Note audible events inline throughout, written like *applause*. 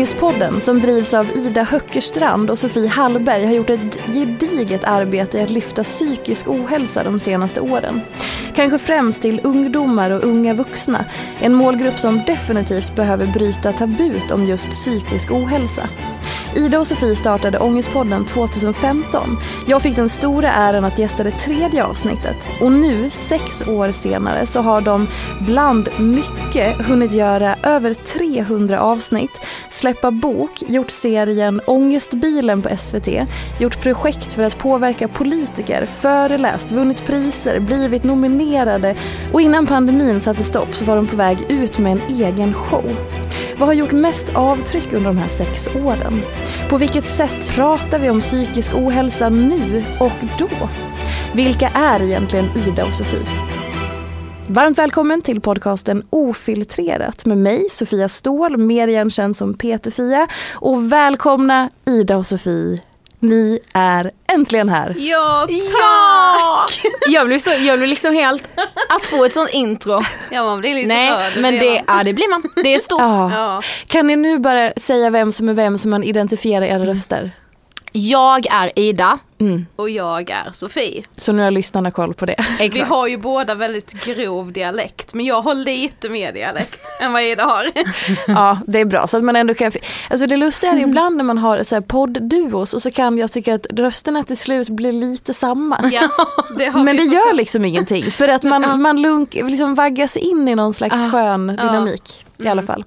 Ångestpodden som drivs av Ida Höckerstrand och Sofie Hallberg har gjort ett gediget arbete i att lyfta psykisk ohälsa de senaste åren. Kanske främst till ungdomar och unga vuxna, en målgrupp som definitivt behöver bryta tabut om just psykisk ohälsa. Ida och Sofie startade Ångestpodden 2015. Jag fick den stora äran att gästa det tredje avsnittet. Och nu, sex år senare, så har de bland mycket hunnit göra över 300 avsnitt, släppa bok, gjort serien Ångestbilen på SVT, gjort projekt för att påverka politiker, föreläst, vunnit priser, blivit nominerade och innan pandemin satte stopp så var de på väg ut med en egen show. Vad har gjort mest avtryck under de här sex åren? På vilket sätt pratar vi om psykisk ohälsa nu och då? Vilka är egentligen Ida och Sofie? Varmt välkommen till podcasten Ofiltrerat med mig, Sofia Ståhl, mer igenkänd som Peter-Fia. Och välkomna Ida och Sofie. Ni är äntligen här. Ja, tack! Ja! Jag blev, så, jag blev liksom helt, att få ett sånt intro. Ja man blir lite Nej rörd, men det, ja, det blir man, det är stort. Ja. Ja. Kan ni nu bara säga vem som är vem så man identifierar era röster? Jag är Ida. Och jag är Sofie. Så nu har lyssnarna koll på det. *laughs* Vi har ju båda väldigt grov dialekt men jag har lite mer dialekt *laughs* än vad Ida har. *laughs* Ja, det är bra. Så att man ändå kan... Alltså det lustiga är ju ibland när man har så här poddduos och så kan jag tycka att rösterna till slut blir lite samma. Ja, det har Men det gör liksom ingenting för att man, man lunk, liksom vaggas in i någon slags skön dynamik. I alla fall.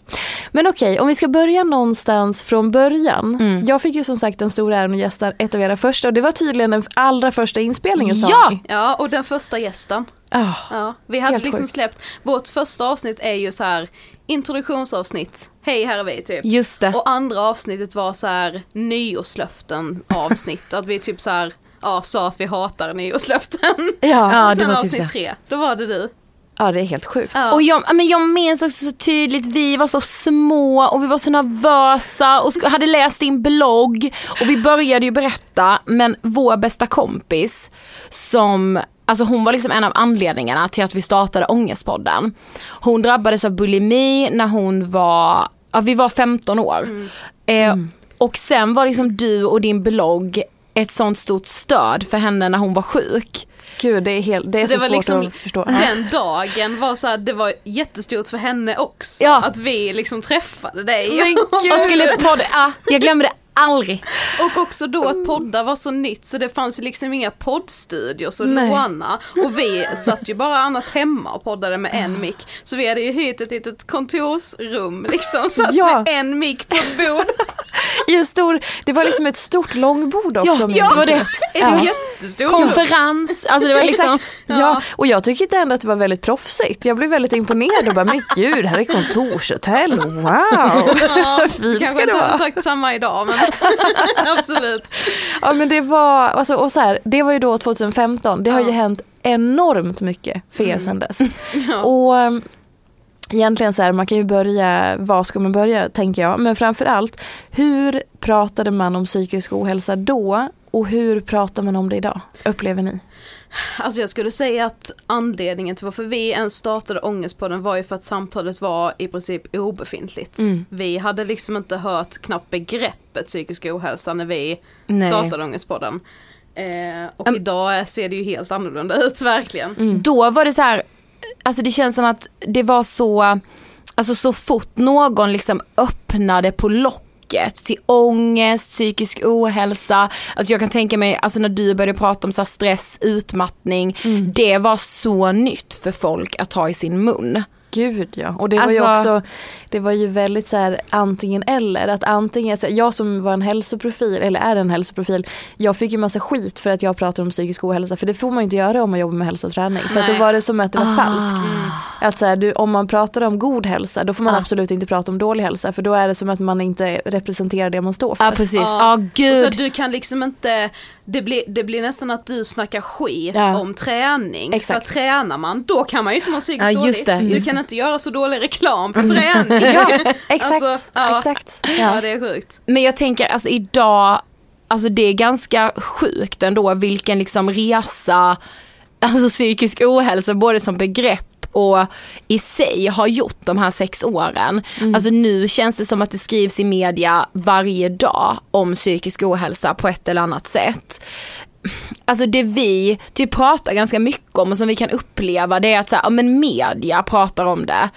Men okej, om vi ska börja någonstans från början. Jag fick ju som sagt den stora äran att gästa ett av era första och det var tydligen den allra första inspelningen sa Ja! ni. Ja och den första gästen. Ah, Ja, vi hade liksom sjukt. släppt, vårt första avsnitt är ju så här introduktionsavsnitt, hej här är vi typ. Just det. Och andra avsnittet var så här nyårslöften avsnitt, att vi typ så här, ja sa att vi hatar nyårslöften. ja. Ja, Och det sen var typ avsnitt det. tre, då var det du. Ja, det är helt sjukt. Ja. Och jag, men jag minns också så tydligt, vi var så små och vi var så nervösa och hade läst din blogg och vi började ju berätta men vår bästa kompis som Alltså hon var liksom en av anledningarna till att vi startade Ångestpodden. Hon drabbades av bulimi när hon var, ja vi var 15 år. Eh, och sen var liksom du och din blogg ett sånt stort stöd för henne när hon var sjuk. Gud, det är, helt, det är så, det var svårt liksom, att förstå. den dagen var så här, det var jättestort för henne också. Ja. Att vi liksom träffade dig. Men *laughs* gud. Jag skulle podda, ah, jag glömmer det aldrig. Och också då att poddar var så nytt så det fanns ju liksom inga poddstudios Nej. låna. Och vi satt ju bara annars hemma och poddade med en mick. Så vi hade ju hyrt ett litet kontorsrum liksom, satt Ja. med en mick på ett bord. *laughs* I en stor, det var liksom ett stort långbord också. Ja, ja, det var det. Ja. var jättestort. Konferens, alltså det var liksom. Ja. och jag tyckte ändå att det var väldigt proffsigt. Jag blev väldigt imponerad och bara, men gud, här är kontorshotell, wow! Ja, *laughs* Fint kanske ska det inte hade vara. sagt samma idag men *laughs* absolut. Ja men det var, alltså, och så här, det var ju då 2015, det har ju hänt enormt mycket för er sedan dess. *laughs* Och um, egentligen så här, man kan ju börja, var ska man börja tänker jag, men framförallt hur pratade man om psykisk ohälsa då och hur pratar man om det idag, upplever ni? Alltså jag skulle säga att anledningen till varför vi ens startade Ångestpodden var ju för att samtalet var i princip obefintligt. Mm. Vi hade liksom inte hört knappt begreppet psykisk ohälsa när vi Nej. startade Ångestpodden. Eh, och Um, idag ser det ju helt annorlunda ut verkligen. Då var det så här, alltså det känns som att det var så, alltså så fort någon liksom öppnade på locket till ångest, psykisk ohälsa. Alltså jag kan tänka mig, alltså när du började prata om så stress, utmattning, det var så nytt för folk att ta i sin mun. Gud ja, och det var ju Alltså- också, det var ju väldigt så här antingen eller. Att antingen, så jag som var en hälsoprofil, eller är en hälsoprofil, jag fick ju massa skit för att jag pratade om psykisk ohälsa. För det får man ju inte göra om man jobbar med hälsa och träning. För att då var det som att det var Ah. falskt. Att så här, du, om man pratar om god hälsa, då får man Ah. absolut inte prata om dålig hälsa. För då är det som att man inte representerar det man står för. Ja precis, ja Ja. ah, gud. Så du kan liksom inte, det blir, det blir nästan att du snackar skit Ja. om träning. Exakt. För tränar man, då kan man ju inte må psykiskt Ja, just dåligt. det, Du just kan inte göra så dålig reklam för träning. Ja, exakt. Alltså, ja. exakt. Ja Ja. det är sjukt. Men jag tänker alltså idag, alltså det är ganska sjukt ändå vilken liksom resa, alltså psykisk ohälsa både som begrepp och i sig har gjort de här sex åren. Alltså nu känns det som att det skrivs i media varje dag om psykisk ohälsa på ett eller annat sätt. Alltså det vi typ pratar ganska mycket om och som vi kan uppleva det är att så här, ja, men media pratar om det.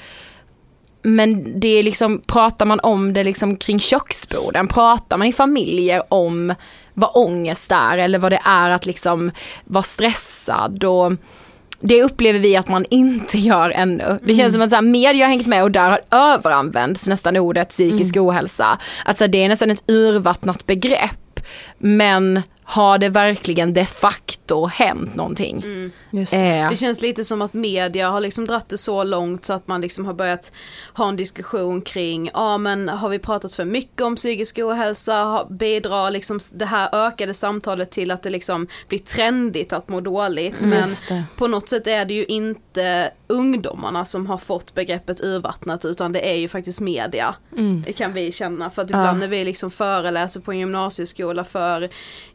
Men det är liksom, pratar man om det liksom kring köksborden, pratar man i familjer om vad ångest är eller vad det är att liksom vara stressad och det upplever vi att man inte gör ännu. Det känns som att så här, media har hängt med och där har överanvänts nästan ordet psykisk ohälsa. Att så här, det är nästan ett urvattnat begrepp. Men har det verkligen de facto hänt någonting? Just det. Eh, Det känns lite som att media har liksom dratt det så långt så att man liksom har börjat ha en diskussion kring, ja men har vi pratat för mycket om psykisk ohälsa, bidrar liksom det här ökade samtalet till att det liksom blir trendigt att må dåligt. Men Just det. på något sätt är det ju inte ungdomarna som har fått begreppet urvattnat utan det är ju faktiskt media. Det kan vi känna för att ibland när vi liksom föreläser på en gymnasieskola för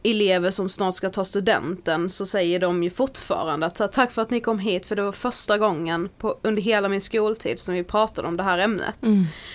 elever som snart ska ta studenten så säger de ju fortfarande att så här, tack för att ni kom hit för det var första gången på, under hela min skoltid som vi pratade om det här ämnet.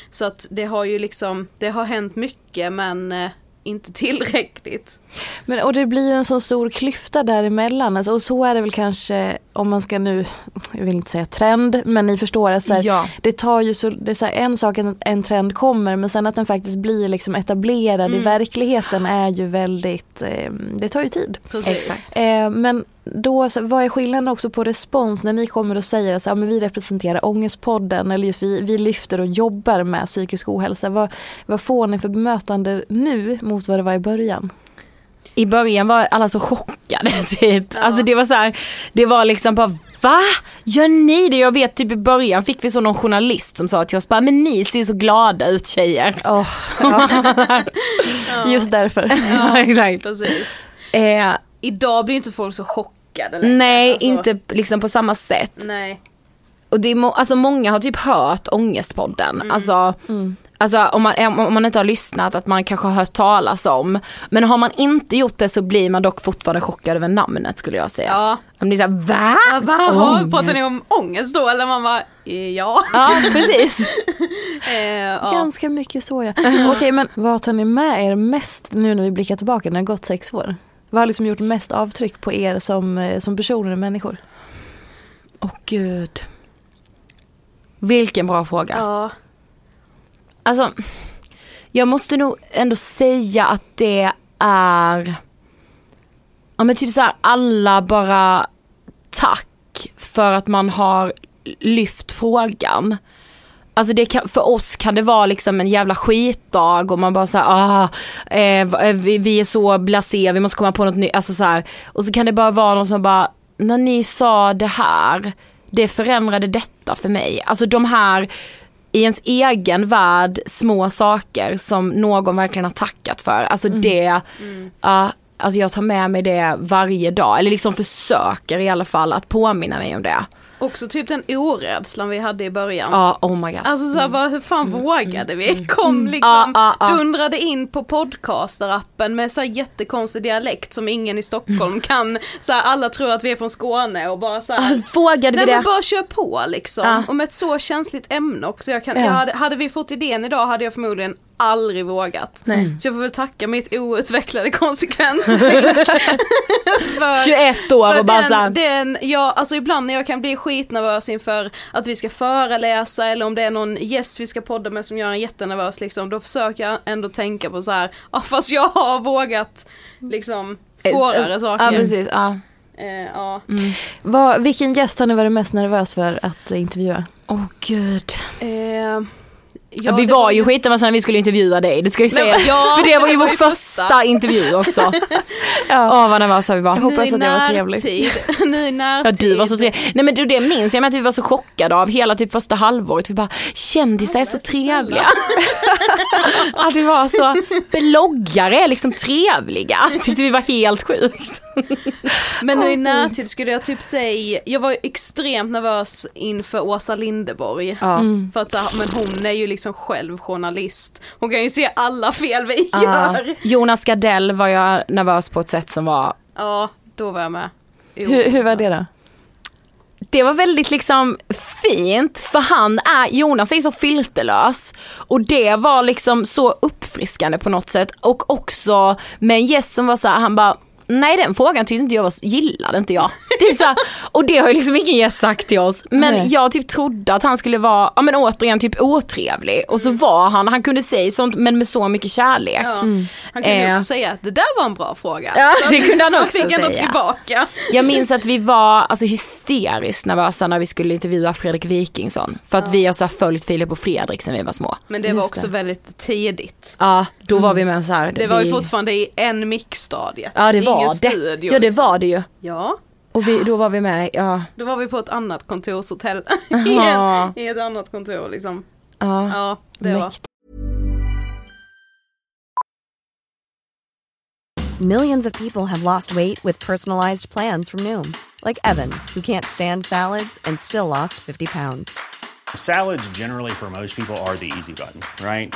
Så att det har ju liksom, det har hänt mycket men eh, inte tillräckligt. Men, och det blir ju en så stor klyfta däremellan. Alltså, och så är det väl kanske om man ska nu, jag vill inte säga trend, men ni förstår att så här, Ja. det tar ju så, det är så här, en sak att en trend kommer men sen att den faktiskt blir liksom etablerad i verkligheten är ju väldigt, eh, det tar ju tid. Precis. Exakt. Eh, men då, så, vad är skillnaden också på respons när ni kommer och säger att så, ja, men vi representerar Ångestpodden eller just vi, vi lyfter och jobbar med psykisk ohälsa. Vad, vad får ni för bemötande nu mot vad det var i början? I början var alla så chockade *laughs* typ. Alltså det var så här, det var liksom bara Va? Gör ni det? Jag vet typ i början fick vi så någon journalist som sa till oss bara, men ni ser så glada ut tjejer. Åh, *laughs* ja. Just därför. *laughs* Ja, exakt. Precis. Eh, Idag blir inte folk så chockade längre. nej, Alltså, inte liksom på samma sätt. Nej. Och det är må- alltså många har typ hört Ångestpodden. Alltså, alltså om, man, om man inte har lyssnat att man kanske har hört talas om. Men har man inte gjort det så blir man dock fortfarande chockad över namnet skulle jag säga. Ja. Man blir såhär va? Ja, Ångest. pratar ni om ångest då? Eller man bara, eh, ja. Ja precis. *laughs* Eh, ja. Ganska mycket så ja. Okej men vad tar ni med er mest nu när vi blickar tillbaka när det har gått sex år? Vad har liksom gjort mest avtryck på er som, eh, som personer och människor? Åh gud. Vilken bra fråga. Ja. Alltså, Jag måste nog ändå säga att det är, ja men typ så här, alla bara tack för att man har lyft frågan. Alltså det kan, för oss kan det vara liksom en jävla skitdag och man bara såhär, ah, eh, vi, vi är så blasé, vi måste komma på något nytt. Alltså så här, och så kan det bara vara någon som bara, när ni sa det här, det förändrade detta för mig. Alltså de här i ens egen värld små saker som någon verkligen har tackat för. Alltså mm. det, mm. Uh, alltså jag tar med mig det varje dag, eller liksom försöker i alla fall att påminna mig om det. Också typ den orädslan vi hade i början. Ja, oh my god. Alltså såhär mm. bara, hur fan mm. vågade vi? Mm. Kom liksom, ah, ah, ah. dundrade in på podcasterappen med såhär jättekonstig dialekt som ingen i Stockholm *laughs* kan. Såhär alla tror att vi är från Skåne och bara såhär. vågade vi det? Men bara kör på liksom. Och med ett så känsligt ämne också. Jag kan, ja. jag hade, hade vi fått idén idag hade jag förmodligen aldrig vågat. Nej. Så jag får väl tacka mitt outvecklade konsekvenstänk. *laughs* *laughs* 21 år och bara den, ja, alltså ibland när jag kan bli skitnervös inför att vi ska föreläsa eller om det är någon gäst vi ska podda med som gör en jättenervös liksom, då försöker jag ändå tänka på så här, ja fast jag har vågat liksom svårare saker. Ja precis, ja. Eh, ja. Mm. Vad, vilken gäst har ni varit mest nervös för att intervjua? Åh oh, gud. Eh, Ja, vi var, var ju skitnervösa när vi skulle intervjua dig, det ska jag säga. Ja, för det var ju vår första intervju också. *laughs* ja. Åh vad nervösa vi var. Jag hoppas att jag var trevlig. nu i närtid. *laughs* Ja du var så trevlig. Nej men du det minns jag med att vi var så chockade av hela typ första halvåret. Vi bara, kändisar är så trevliga. *laughs* att vi var så, bloggare är liksom trevliga. Tyckte vi var helt sjukt. men nu i närtid skulle jag typ säga, jag var extremt nervös inför Åsa Lindeborg. Ja. För att så, men hon är ju liksom själv journalist. Hon kan ju se alla fel vi uh, gör. Jonas Gardell var jag nervös på ett sätt som var... Ja, då var jag med. Hur, hur var det då? det var väldigt liksom fint för han är, Jonas är så filterlös och det var liksom så uppfriskande på något sätt och också med en gäst som var så här, han bara Nej den frågan tyckte inte jag var, gillade inte jag. Typ så här, och det har ju liksom ingen gäst sagt till oss. Men Nej. jag typ trodde att han skulle vara, ja men återigen typ otrevlig. Och så var han, han kunde säga sånt men med så mycket kärlek. Ja. Mm. Han kunde eh. också säga att det där var en bra fråga. Ja *laughs* det kunde han också fick säga. tillbaka. Jag minns att vi var alltså hysteriskt nervösa när vi skulle intervjua Fredrik Wikingsson. För att ja. vi har så följt Filip och Fredrik sen vi var små. Men det var också det. väldigt tidigt. Ja, då mm. var vi med så här. Det var ju fortfarande i en mixstadiet. Ja det var det. Studio, ja det liksom. var det ju. Ja. Och vi, då var vi med, ja. Då var vi på ett annat kontorshotell. *laughs* I, en, I ett annat kontor liksom. Ja, ja det Mäkt. var. Millions of people have lost weight with personalized plans from Noom. Like Evan, who can't stand salads and still lost 50 pounds. Salads generally for most people are the easy button, right?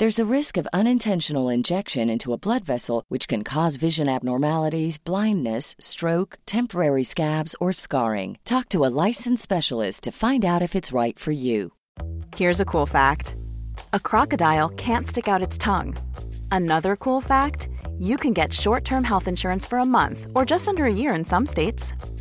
There's a risk of unintentional injection into a blood vessel, which can cause vision abnormalities, blindness, stroke, temporary scabs, or scarring. Talk to a licensed specialist to find out if it's right for you. Here's a cool fact a crocodile can't stick out its tongue. Another cool fact you can get short term health insurance for a month or just under a year in some states.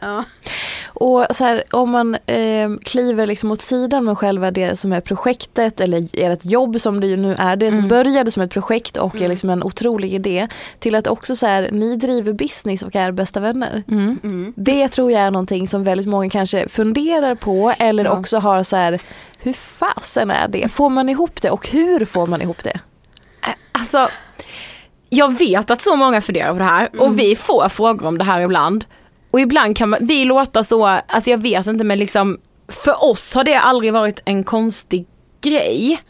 Ja. Och så här, om man eh, kliver liksom åt sidan med själva det som är projektet eller ert jobb som det ju nu är, det som Mm. började som ett projekt och är Mm. liksom en otrolig idé till att också så här, ni driver business och är bästa vänner. Mm. Det tror jag är någonting som väldigt många kanske funderar på eller Ja. också har så här, hur fasen är det? Får man ihop det och hur får man ihop det? Alltså, jag vet att så många funderar på det här och vi får frågor om det här ibland. Och ibland kan man, vi låta så, alltså jag vet inte men liksom, för oss har det aldrig varit en konstig grej.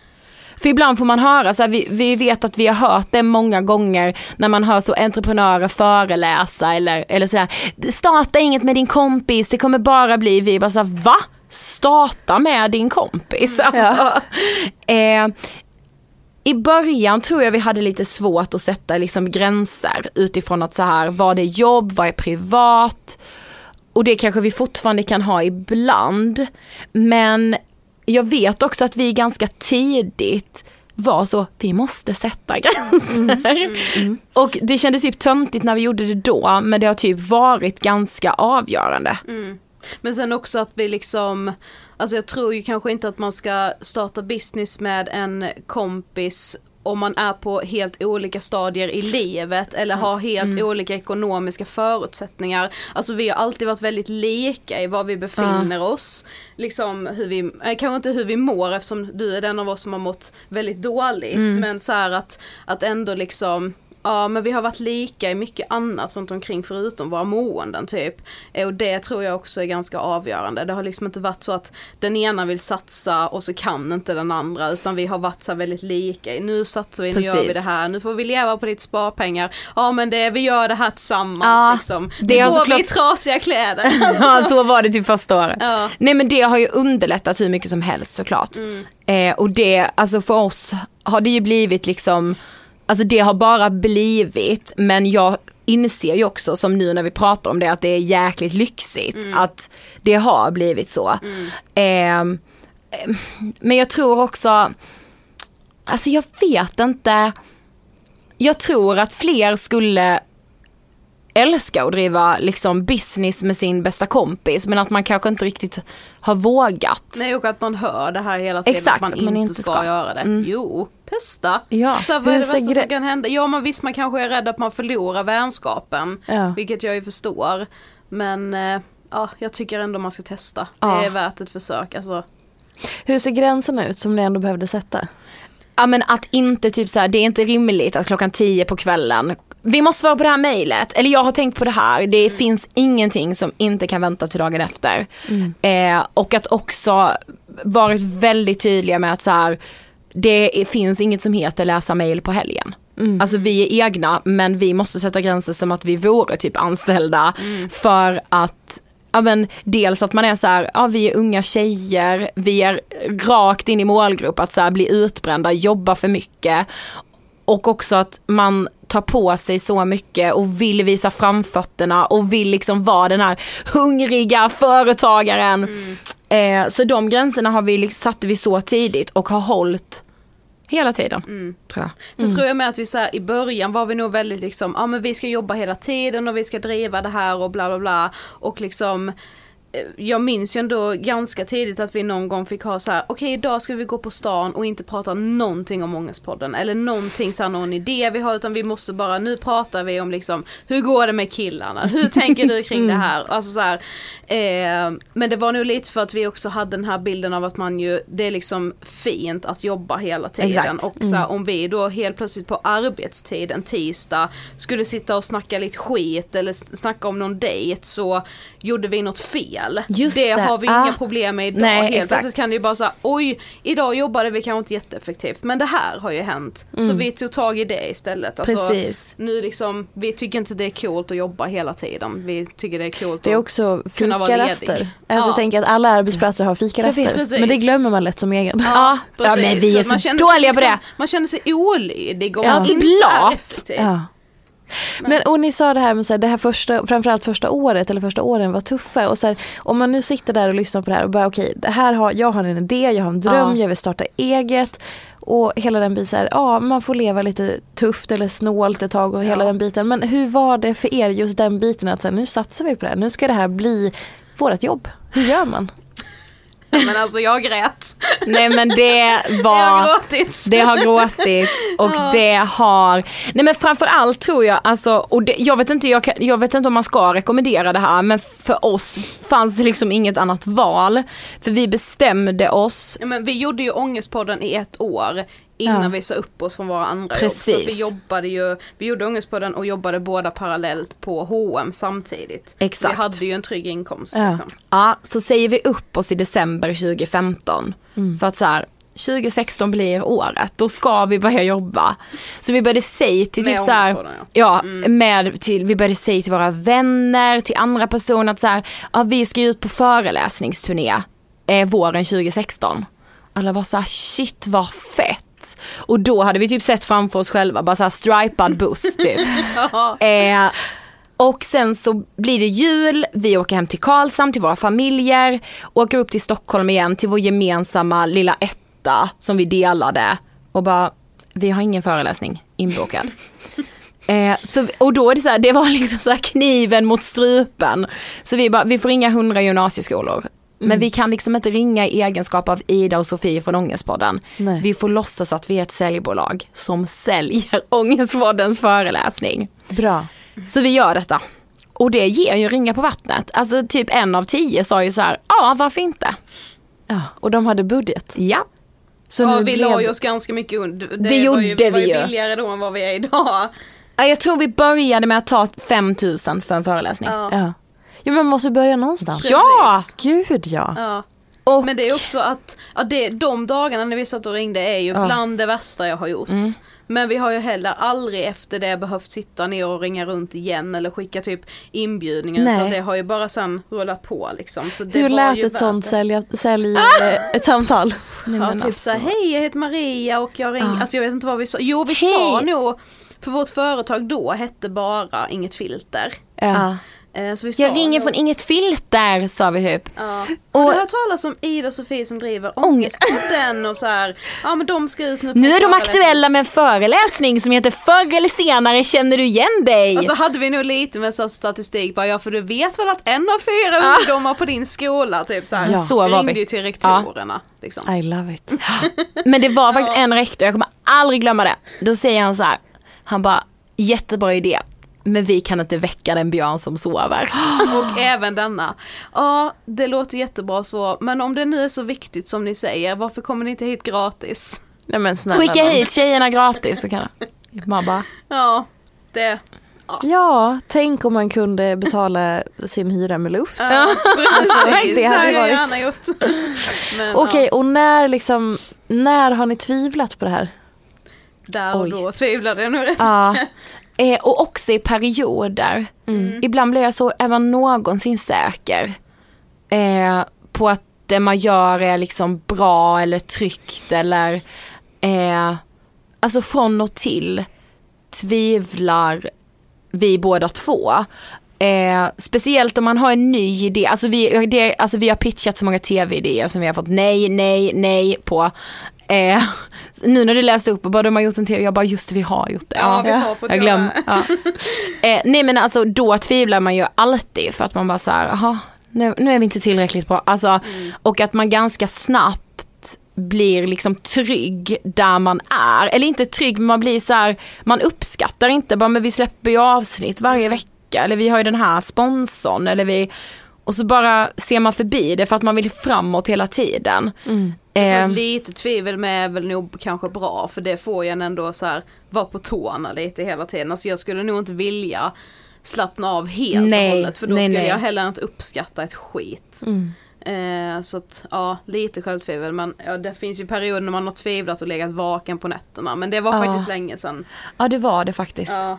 För ibland får man höra så här, vi, vi vet att vi har hört det många gånger när man hör så entreprenörer föreläsa eller, eller sådär, starta inget med din kompis, det kommer bara bli, vi bara såhär, va? Starta med din kompis? Alltså, eh, i början tror jag vi hade lite svårt att sätta liksom gränser utifrån att så här, vad är jobb, vad är privat? Och det kanske vi fortfarande kan ha ibland. Men jag vet också att vi ganska tidigt var så, vi måste sätta gränser. Och det kändes typ töntigt när vi gjorde det då, men det har typ varit ganska avgörande. Men sen också att vi liksom, alltså jag tror ju kanske inte att man ska starta business med en kompis om man är på helt olika stadier i livet eller har helt olika ekonomiska förutsättningar. Alltså vi har alltid varit väldigt lika i var vi befinner oss. Liksom hur vi, eh, kanske inte hur vi mår eftersom du är den av oss som har mått väldigt dåligt men så här att, att ändå liksom Ja men vi har varit lika i mycket annat runt omkring förutom våra måenden typ. Och det tror jag också är ganska avgörande. Det har liksom inte varit så att den ena vill satsa och så kan inte den andra utan vi har varit så väldigt lika. Nu satsar vi, nu gör vi Precis. det här, nu får vi leva på ditt sparpengar. Ja men det, vi gör det här tillsammans Ja, liksom. det går vi i såklart- trasiga kläder. *laughs* Ja så var det typ första året. Ja. Nej men det har ju underlättat hur mycket som helst såklart. Eh, och det, alltså för oss har det ju blivit liksom, alltså det har bara blivit, men jag inser ju också som nu när vi pratar om det att det är jäkligt lyxigt att det har blivit så. Eh, eh, men jag tror också, alltså jag vet inte, jag tror att fler skulle älska att driva liksom business med sin bästa kompis men att man kanske inte riktigt har vågat. Nej och att man hör det här hela tiden Exakt, att man, inte ska, ska. göra det. Mm. Jo, testa. Ja. Så här, vad är det värsta som kan hända? Ja men visst man kanske är rädd att man förlorar vänskapen. Ja. Vilket jag ju förstår. Men eh, ja, jag tycker ändå man ska testa. Ja. Det är värt ett försök. Alltså, Hur ser gränserna ut som ni ändå behövde sätta? Ja men att inte typ så här, det är inte rimligt att klockan 10 på kvällen vi måste svara på det här mejlet, eller jag har tänkt på det här, det finns ingenting som inte kan vänta till dagen efter. Eh, och att också varit väldigt tydliga med att så här, det finns inget som heter läsa mejl på helgen. Alltså vi är egna men vi måste sätta gränser som att vi vore typ anställda för att Ja men dels att man är så här, ja vi är unga tjejer, vi är rakt in i målgrupp att så här bli utbrända, jobba för mycket. Och också att man tar på sig så mycket och vill visa framfötterna och vill liksom vara den här hungriga företagaren. Eh, så de gränserna har vi, liksom- satte vi så tidigt och har hållit hela tiden. Tror jag. Sen tror jag med att vi så här, i början var vi nog väldigt liksom, ja men vi ska jobba hela tiden och vi ska driva det här och bla bla bla. Och liksom jag minns ju ändå ganska tidigt att vi någon gång fick ha så här: okej okay, idag ska vi gå på stan och inte prata någonting om Ångestpodden eller någonting så här, någon idé vi har utan vi måste bara, nu pratar vi om liksom hur går det med killarna, hur tänker du kring det här? Alltså så här, eh, men det var nog lite för att vi också hade den här bilden av att man ju, det är liksom fint att jobba hela tiden Exakt. och så här, om vi då helt plötsligt på arbetstid en tisdag skulle sitta och snacka lite skit eller snacka om någon dejt så gjorde vi något fel. Just det, det, har vi ah. inga problem med idag. Nej, helt plötsligt kan det ju bara säga oj idag jobbade vi kanske inte jätteeffektivt men det här har ju hänt. Så Mm. vi tog tag i det istället. Alltså, Precis. Nu liksom, vi tycker inte det är coolt att jobba hela tiden. Vi tycker det är coolt Det är att också kunna vara ledig. Alltså Ja. tänk att alla arbetsplatser har Jag fikaraster. Men det glömmer man lätt som egen. Ja, ja men vi är man så känner sig dåliga på liksom- det. Man känner sig olydig och Ja, man typ inte är effektiv. Ja. Men och ni sa det här med så här, det här första, framförallt första året eller första åren var tuffa och så här, om man nu sitter där och lyssnar på det här och bara okej, det här har, jag har en idé, jag har en dröm, Ja. jag vill starta eget och hela den biten ja man får leva lite tufft eller snålt ett tag och hela den biten. Men hur var det för er just den biten att så här, nu satsar vi på det här, nu ska det här bli vårt jobb. Hur gör man? Men alltså jag grät. Nej men det *laughs* var har gråtit. Det har gråtits och Ja. det har, nej men framförallt tror jag alltså, och det, jag, vet inte, jag, kan, jag vet inte om man ska rekommendera det här men för oss fanns det liksom inget annat val. För vi bestämde oss, Ja, men vi gjorde ju Ångestpodden i ett år innan Ja. vi sa upp oss från våra andra Precis. jobb. Så vi jobbade ju, vi gjorde Ångestpodden och jobbade båda parallellt på H&M samtidigt. Exakt. Vi hade ju en trygg inkomst Ja. liksom. ja så säger vi upp oss i december 2015. För att så här, 2016 blir året, då ska vi börja jobba. Så vi började säga till typ så här, ja, med till, vi började säga till våra vänner, till andra personer att så här, ja, vi ska ut på föreläsningsturné eh, våren 2016. Alla var så här, shit vad fett. Och då hade vi typ sett framför oss själva, bara så här stripad buss *laughs* typ. eh, och sen så blir det jul, vi åker hem till Karlshamn till våra familjer, åker upp till Stockholm igen till vår gemensamma lilla etta som vi delade och bara, vi har ingen föreläsning inbokad. *laughs* Eh, så, och då är det så här, det var liksom så här kniven mot strupen. Så vi bara, vi får ringa hundra gymnasieskolor. Men vi kan liksom inte ringa i egenskap av Ida och Sofie från Ångestpodden. Nej. Vi får låtsas att vi är ett säljbolag som säljer *laughs* Ångestpoddens föreläsning. Bra. Så vi gör detta. Och det ger ju ringa på vattnet. Alltså typ en av tio sa ju så här, ja varför inte? Ja, och de hade budget. Ja. Så ja, nu vi blev... la ju oss ganska mycket under. Det, Det var ju, gjorde var ju vi ju. billigare då än vad vi är idag. Ja, Jag tror vi började med att ta 5000 för en föreläsning. Ja. Ja. Jo men man måste börja någonstans. Precis. Ja! Gud ja. Ja. Och, Men det är också att, ja, det, de dagarna när vi satt och ringde är ju Ja. bland det värsta jag har gjort. Men vi har ju heller aldrig efter det behövt sitta ner och ringa runt igen eller skicka typ inbjudningar Nej. utan det har ju bara sen rullat på liksom. Så det Hur var lät ju ett sånt sälj, sälj eh, ett samtal? nej, Ja, typ alltså. såhär, hej jag heter Maria och jag ringer, Ja. alltså jag vet inte vad vi sa, jo vi Hej. sa nog, för vårt företag då hette bara Inget Filter. Ja. Ja. Eh, Jag ringer från inget filter sa vi typ. Ja. Och- Och du har talas om Ida och Sofie som driver Ångestpodden och så här. ja men de ska ut nu på Nu är de aktuella med en föreläsning som heter Förr eller senare känner du igen dig. Alltså hade vi nog lite med så statistik bara, ja för du vet väl att en av fyra ungdomar på din skola typ så här. Ja. Så var ringde vi. ju till rektorerna. Liksom. I love it. *gasps* Men det var faktiskt en rektor, jag kommer aldrig glömma det. Då säger han så här, han bara jättebra idé. Men vi kan inte väcka den björn som sover. *gasps* Och även denna. Ja det låter jättebra så, men om det nu är så viktigt som ni säger, varför kommer ni inte hit gratis? Nej men snälla Skicka nån. hit tjejerna gratis så kan *laughs* man bara, Ja, det. Ja, tänk om man kunde betala sin hyra med luft. Ja, precis, det hade varit- gärna gjort. *laughs* Men, Okej, ja, och när liksom, när har ni tvivlat på det här? där och Oj. då tvivlade jag nog rätt ja. Eh, och också i perioder. Ibland blir jag så, är man någonsin säker eh, på att det man gör är liksom bra eller tryggt eller eh, alltså från och till tvivlar vi båda två. Eh, speciellt om man har en ny idé, alltså vi, det, alltså vi har pitchat så många tv-idéer som vi har fått nej, nej, nej på. Eh, nu när du läste upp och bara de har gjort en tv, jag bara just det vi har gjort det. Ja, vi har fått jag glöm, ja. eh, Nej men alltså då tvivlar man ju alltid för att man bara såhär, jaha nu, nu är vi inte tillräckligt bra. Alltså, Mm. och att man ganska snabbt blir liksom trygg där man är. Eller inte trygg men man blir så här, man uppskattar inte bara men vi släpper ju avsnitt varje vecka eller vi har ju den här sponsorn eller vi och så bara ser man förbi det för att man vill framåt hela tiden. Jag tror Eh, lite tvivel med är väl nog kanske bra för det får en ändå så här vara på tårna lite hela tiden. Alltså jag skulle nog inte vilja slappna av helt Nej, och hållet för då nej, skulle nej. jag heller inte uppskatta ett skit. Eh, så att ja, lite självtvivel men ja, det finns ju perioder när man har tvivlat och legat vaken på nätterna men det var Ja. faktiskt länge sedan. ja det var det faktiskt. Ja.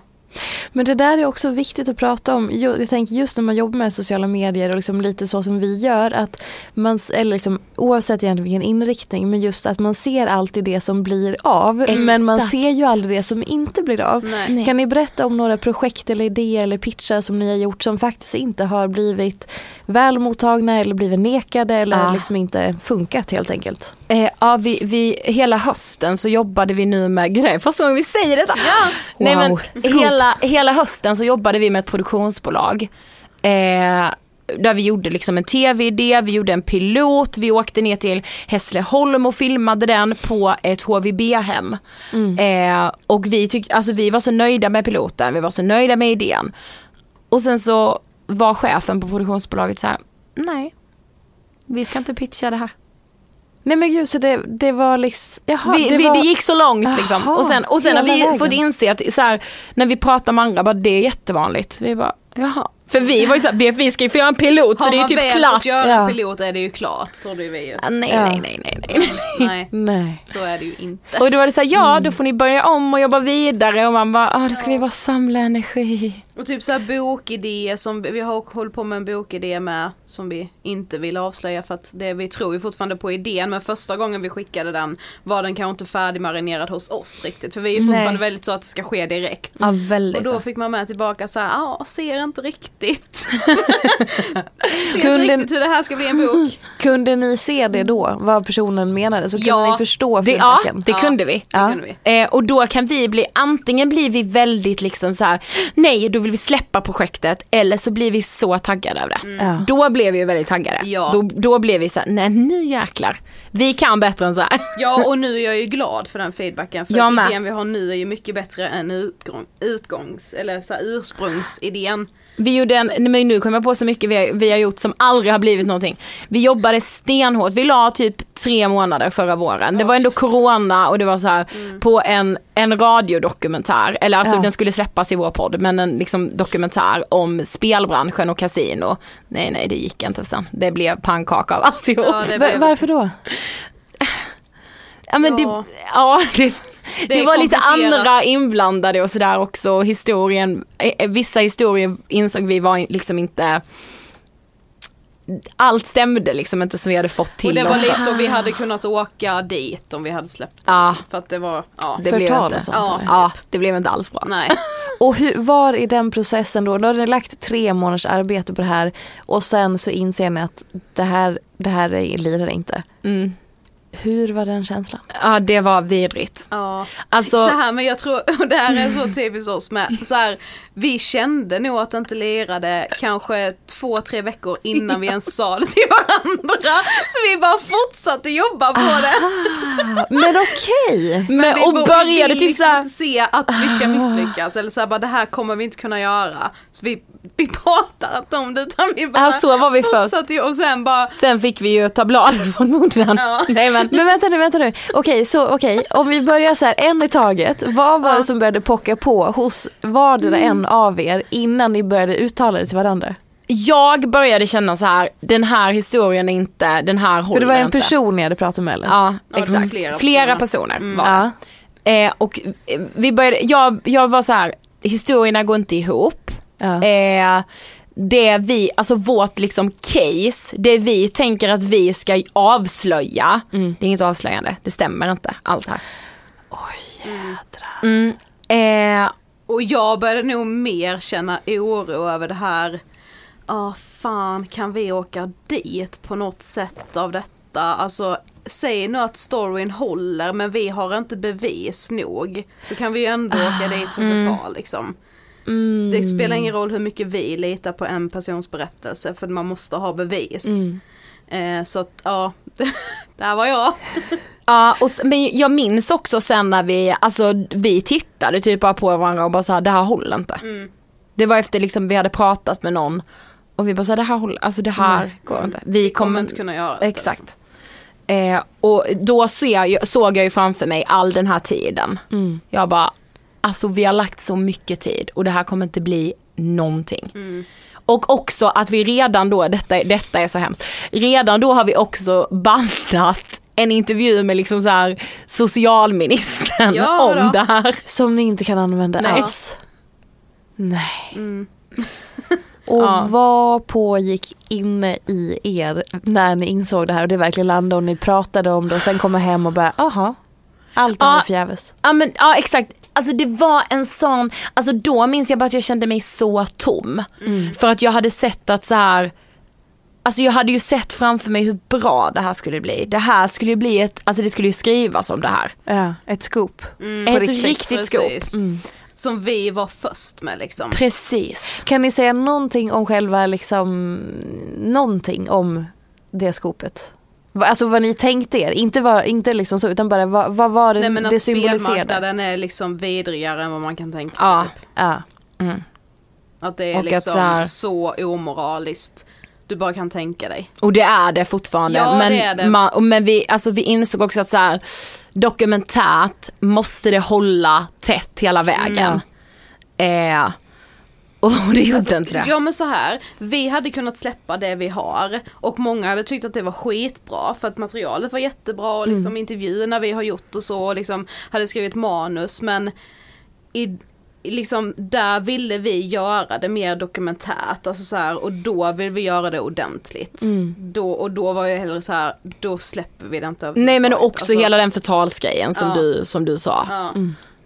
Men det där är också viktigt att prata om. Jag tänker just när man jobbar med sociala medier och liksom lite så som vi gör. Att man, eller liksom, oavsett egentligen vilken inriktning, men just att man ser alltid det som blir av. Men man Exakt. ser ju aldrig det som inte blir av. Nej. Kan ni berätta om några projekt eller idéer eller pitchar som ni har gjort som faktiskt inte har blivit väl mottagna eller blivit nekade eller Ah. liksom inte funkat helt enkelt? Eh, ja, vi, vi, hela hösten så jobbade vi nu med, gud det är första gången vi säger detta. Nej, men Wow. hela, hela hösten så jobbade vi med ett produktionsbolag. Eh, där vi gjorde liksom en tv-idé, vi gjorde en pilot, vi åkte ner till Hässleholm och filmade den på ett HVB-hem. Eh, och vi, tyck, alltså vi var så nöjda med piloten, vi var så nöjda med idén. Och sen så var chefen på produktionsbolaget så här: nej, vi ska inte pitcha det här. Nej men gud så det, det var liksom, jaha, vi, det, vi, var, det gick så långt liksom. Jaha, och sen, och sen har vi vägen. fått inse att så här, när vi pratar med andra, bara, det är jättevanligt. Vi bara, jaha. För vi var ju såhär, vi, ska ju få göra en pilot så Har det är ju man typ väl klart. fått göra Ja. en pilot är det ju klart, så det är vi ju. Ah, nej, Ja. nej, nej, nej, nej. Nej, Nej. så är det ju inte. Och då var det såhär, ja då får ni börja om och jobba vidare och man bara, ah, då ska vi bara samla energi. Och typ såhär bokidéer som, vi har hållit på med en bokidé med som vi inte vill avslöja för att det, vi tror ju fortfarande på idén men första gången vi skickade den var den kanske inte färdigmarinerad hos oss riktigt för vi är ju fortfarande Nej. väldigt så att det ska ske direkt. Ja väldigt. Och då fick man med tillbaka så här, ja ser inte riktigt. Ser *laughs* Kunde- inte riktigt hur det här ska bli en bok. Kunde ni se det då, vad personen menade? Så kunde Ja, ni förstå det, ja, det Ja. kunde vi. Det kunde vi. Eh, och då kan vi bli, antingen blir vi väldigt liksom så här: nej då vill vi släppa projektet eller så blir vi så taggade av det. Ja. Då blev vi väldigt taggade. Ja. Då, då blev vi så här: nej nu jäklar. Vi kan bättre än så här. Ja och nu är jag ju glad för den feedbacken för Jag idén vi har nu är ju mycket bättre än utgång, utgångs eller så här, ursprungsidén. Vi gjorde en, men nu kommer jag på så mycket vi har, vi har gjort som aldrig har blivit någonting. Vi jobbade stenhårt, vi la typ tre månader förra våren. Det var ändå corona och det var så här på en, en radiodokumentär, eller alltså Ja. den skulle släppas i vår podd, men en liksom dokumentär om spelbranschen och kasino. Nej nej det gick inte sen, det blev pannkaka av alltihop. Ja, det Va- blev- *laughs* varför då? Ja men Ja. det, ja, det, det, är var lite andra inblandade och sådär också. Historien, eh, vissa historier insåg vi var liksom inte allt stämde liksom inte som vi hade fått till Och det var oss. lite så vi hade kunnat åka dit om vi hade släppt. Ja. För att det var, ja. det blev Förtal inte, och sånt, Ja. ja, det blev inte alls bra. Nej. *laughs* Och hur, var i den processen då, då har ni lagt tre månaders arbete på det här och sen så inser ni att det här, det här är- lirar inte. Mm. Hur var den känslan? Ja det var vidrigt. Ja. Alltså- så här men jag tror, *laughs* och det här är så typiskt oss med, så här, vi kände nog att det inte lirade kanske två, tre veckor innan vi ens sa det till varandra. Så vi bara fortsatte jobba på det. Men okej! *laughs* Men, vi, och vi började typ liksom såhär, inte se att vi ska misslyckas eller såhär bara det här kommer vi inte kunna göra. Så vi, vi pratar inte om det utan vi bara Ja, så var vi först. och sen bara sen fick vi ju ta bladet *laughs* från munnen. Ja. Nej men Men vänta nu, vänta nu. Okej, så okej, om vi börjar så här en i taget. Vad var det som började pocka på hos vardera en av er innan ni började uttala det till varandra? jag började känna så här: den här historien är inte, den här håller För det var en inte. person ni hade pratat med eller? Ja, exakt. flera flera, personer. personer var det. Ja. Eh, och eh, vi började, jag, jag var så här, historierna går inte ihop. Ja. Eh, det vi, alltså vårt liksom case, det vi tänker att vi ska avslöja, Mm. det är inget avslöjande, det stämmer inte allt här. Oj jädrar. Mm. Eh, Och jag började nog mer känna oro över det här. Ja, fan kan vi åka dit på något sätt av detta? Alltså, säg nu att storyn håller men vi har inte bevis nog. Då kan vi ju ändå åka dit för förtal liksom. Mm. Det spelar ingen roll hur mycket vi litar på en persons berättelse för man måste ha bevis. Mm. Eh, så att ja, *laughs* där var jag. *laughs* Ja, och, men jag minns också sen när vi, alltså vi tittade typ bara på varandra och bara så här, det här håller inte. Mm. Det var efter liksom vi hade pratat med någon och vi bara så här, det här håller, alltså det här Nej. går inte. Vi kommer kommer inte kunna göra det. Exakt. Eh, och då ser jag, såg jag ju framför mig all den här tiden. Mm. Jag bara, alltså vi har lagt så mycket tid och det här kommer inte bli någonting. Mm. Och också att vi redan då, detta, detta är så hemskt, redan då har vi också bandat en intervju med liksom så här socialministern Ja om då. det här. Som ni inte kan använda Nej. alls. Nej. Mm. *laughs* Och Ja. vad pågick inne i er när ni insåg det här och det verkligen landade och ni pratade om det och sen kommer hem och bara, aha, allt här Ja. förgäves. Ja men ja exakt, alltså det var en sån, alltså då minns jag bara att jag kände mig så tom. För att jag hade sett att så här Alltså jag hade ju sett framför mig hur bra det här skulle bli. Det här skulle ju bli ett, alltså det skulle ju skrivas om det här. Ja, ett scoop. ett riktigt, riktigt scoop. Precis. Som vi var först med liksom. Precis. Kan ni säga någonting om själva, liksom, någonting om det skopet? Alltså vad ni tänkte er, inte, var, inte liksom så utan bara vad, vad var det Nej men det att symboliserade? spelmarknaden är liksom vidrigare än vad man kan tänka sig. Ja. Typ. Ja. Att det är Och att liksom så här- så omoraliskt du bara kan tänka dig. Och det är det fortfarande. Ja, men, det är det. Man, och men vi, alltså vi insåg också att så här, dokumentärt måste det hålla tätt hela vägen. Eh, och det gjorde inte det. Ja men så här, vi hade kunnat släppa det vi har och många hade tyckt att det var skitbra för att materialet var jättebra och liksom intervjuerna vi har gjort och så och liksom hade skrivit manus men i, liksom där ville vi göra det mer dokumentärt alltså så här, och då vill vi göra det ordentligt. Då, och då var jag hellre så här, då släpper vi det inte Nej men också alltså, hela den förtalsgrejen som, Ja. du, som du sa. Ja,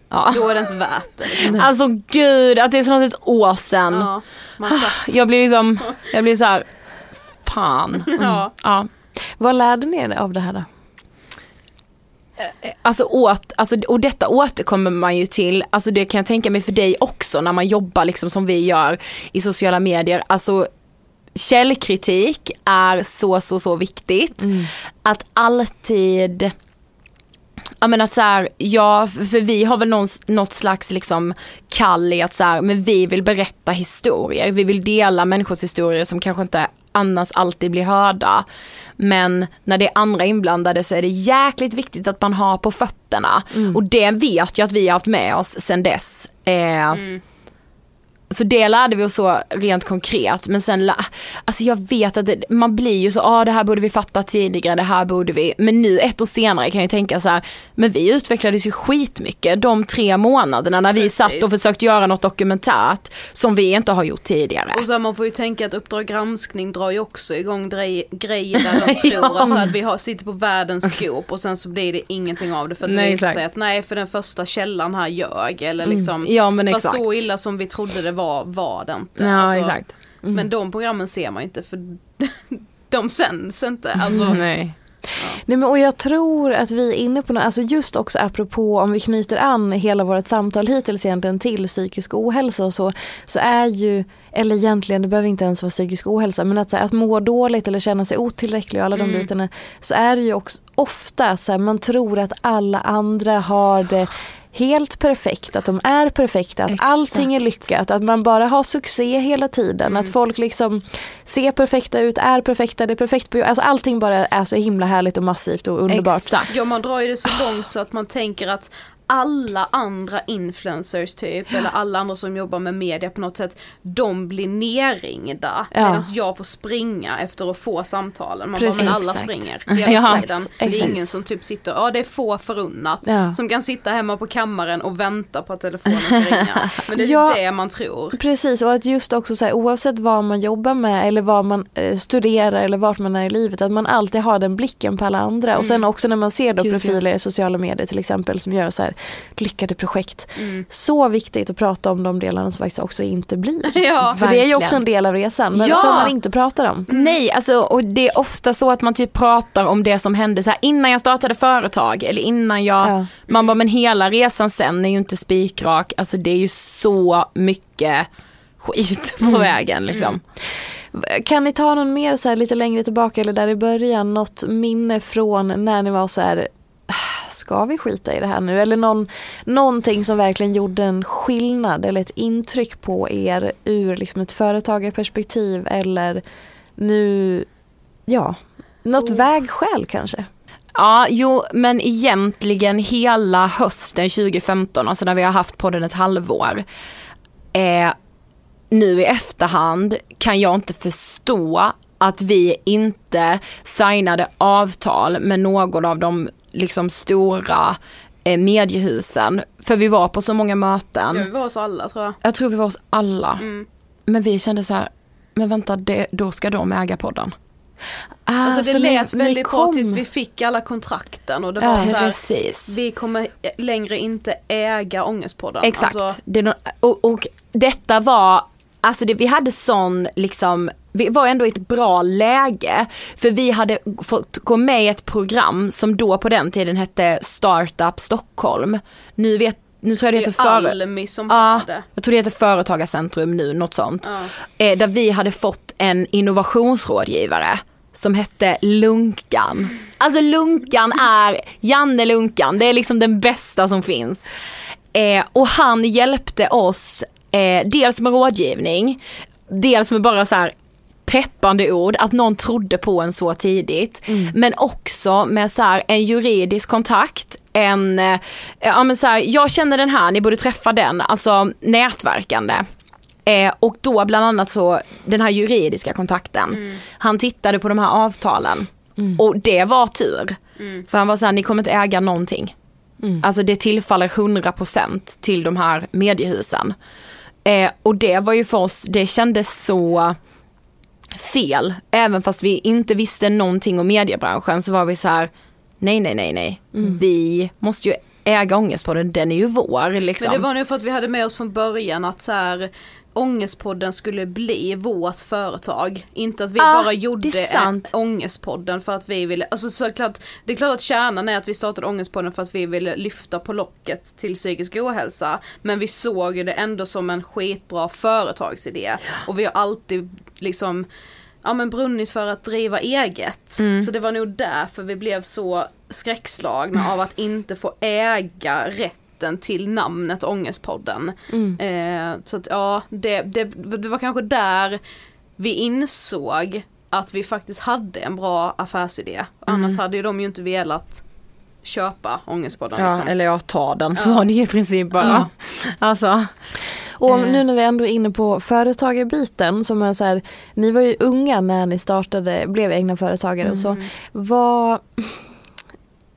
Ja. då är det inte värt det. Liksom. *laughs* Alltså gud, att det är snart ett år sedan. Ja, satt, Jag blir liksom, jag blir så här, fan. *laughs* ja. Ja. Vad lärde ni er av det här då? Alltså, åt, alltså, och detta återkommer man ju till, alltså det kan jag tänka mig för dig också när man jobbar liksom som vi gör i sociala medier. Alltså källkritik är så så så viktigt. Att alltid jag menar så här, ja för vi har väl någon, något slags liksom kall i att så här, men vi vill berätta historier, vi vill dela människors historier som kanske inte annars alltid blir hörda. Men när det är andra inblandade så är det jäkligt viktigt att man har på fötterna. Och det vet jag att vi har haft med oss sedan dess. Eh, Så det lärde vi oss så rent konkret men sen, alltså jag vet att det, man blir ju så, ja ah, det här borde vi fatta tidigare, det här borde vi, men nu ett år senare kan jag tänka så här, men vi utvecklades ju skitmycket de tre månaderna när vi Precis. satt och försökte göra något dokumentärt som vi inte har gjort tidigare. Och så här, man får ju tänka att Uppdrag granskning drar ju också igång drej- grejer där de *laughs* tror att, så här, att vi har, sitter på världens skop och sen så blir det ingenting av det för att Nej, det visar sig att nej för den första källan här ljög eller liksom Ja, men exakt. så illa som vi trodde det var var det inte. Ja Alltså, exakt. Men de programmen ser man inte för *laughs* de sänds inte. Alltså, *laughs* Nej. Nej, men, och jag tror att vi är inne på något, alltså just också apropå om vi knyter an hela vårt samtal hittills egentligen till psykisk ohälsa och så, så är ju, eller egentligen det behöver inte ens vara psykisk ohälsa, men att, så här, att må dåligt eller känna sig otillräcklig och alla de bitarna, så är det ju också ofta att så här, man tror att alla andra har det helt perfekt, att de är perfekta, att Exakt. allting är lyckat, att man bara har succé hela tiden, att folk liksom ser perfekta ut, är perfekta, det är perfekt på alltså allting bara är så himla härligt och massivt och underbart. Exakt. Ja man drar ju det så långt så att man tänker att alla andra influencers typ, eller alla andra som jobbar med media på något sätt, de blir nerringda. Ja. Medan jag får springa efter att få samtalen. Man Precis, bara, men alla exakt. springer Ja, tiden. Det är exakt. ingen som typ sitter, ja det är få förunnat, Ja. som kan sitta hemma på kammaren och vänta på att telefonen ska ringa. *laughs* Men det är Ja. det man tror. Precis och att just också så här, oavsett vad man jobbar med eller vad man eh, studerar eller vart man är i livet att man alltid har den blicken på alla andra och sen också när man ser då Gud, ja. profiler i sociala medier till exempel som gör så här lyckade projekt. Mm. Så viktigt att prata om de delarna som faktiskt också inte blir. *laughs* Ja, För det är ju också en del av resan men Ja. som man inte pratar om. Nej, alltså och det är ofta så att man typ pratar om det som hände så här innan jag startade företag eller innan jag, Ja. man bara men hela resan sen är ju inte spikrak, alltså det är ju så mycket skit på vägen liksom. Kan ni ta någon mer så här lite längre tillbaka eller där i början, något minne från när ni var så här "Ah, Ska vi skita i det här nu? Eller någon, någonting som verkligen gjorde en skillnad eller ett intryck på er ur liksom ett företagarperspektiv eller nu, ja, något vägskäl kanske? Ja, jo men egentligen hela hösten 2015, alltså när vi har haft podden ett halvår. Eh, nu i efterhand kan jag inte förstå att vi inte signade avtal med någon av de liksom stora eh, mediehusen. För vi var på så många möten. Ja, vi var hos alla tror jag. Jag tror vi var hos alla. Mm. Men vi kände så här, men vänta det, då ska de äga podden. Ah, Alltså så det ni- lät ni väldigt bra tills vi fick alla kontrakten och det var så här, Precis. vi kommer längre inte äga Ångestpodden. Exakt. Alltså, Det och, och detta var, alltså det, vi hade sån liksom, vi var ändå i ett bra läge. För vi hade fått gå med i ett program som då på den tiden hette Startup Stockholm. Nu vet nu tror jag det heter är före... Almi som Ja, det. jag tror det heter Företagarcentrum nu, något sånt. Ja. Eh, där vi hade fått en innovationsrådgivare som hette Lunkan. Alltså Lunkan är, Janne Lunkan, det är liksom den bästa som finns. Eh, och han hjälpte oss eh, dels med rådgivning, dels med bara så här peppande ord, att någon trodde på en så tidigt. Men också med så här, en juridisk kontakt, en, eh, ja men så här, jag känner den här, ni borde träffa den, alltså nätverkande. Eh, och då bland annat så den här juridiska kontakten. Han tittade på de här avtalen och det var tur. För han var såhär, ni kommer inte äga någonting. Alltså det tillfaller 100% till de här mediehusen. Eh, och det var ju för oss, det kändes så fel. Även fast vi inte visste någonting om mediebranschen så var vi så här: nej nej nej nej. Vi måste ju äga Ångestpodden, den är ju vår liksom. Men det var nog för att vi hade med oss från början att så här Ångestpodden skulle bli vårt företag. Inte att vi Ja, bara gjorde en Ångestpodden för att vi ville, alltså såklart, det är klart att kärnan är att vi startade Ångestpodden för att vi ville lyfta på locket till psykisk ohälsa. Men vi såg ju det ändå som en skitbra företagsidé. Och vi har alltid liksom ja men brunnit för att driva eget. Mm. Så det var nog därför vi blev så skräckslagna av att inte få äga rätten till namnet Ångestpodden. Mm. Eh, så att ja, det, det, det var kanske där vi insåg att vi faktiskt hade en bra affärsidé. Annars hade ju de ju inte velat köpa Ångestpodden. Mm. Ja, liksom. eller jag tar den var det i princip bara. Alltså. Och Eh. nu när vi ändå är inne på företagarbiten som är så här, ni var ju unga när ni startade, blev egna företagare och så. Mm. Vad,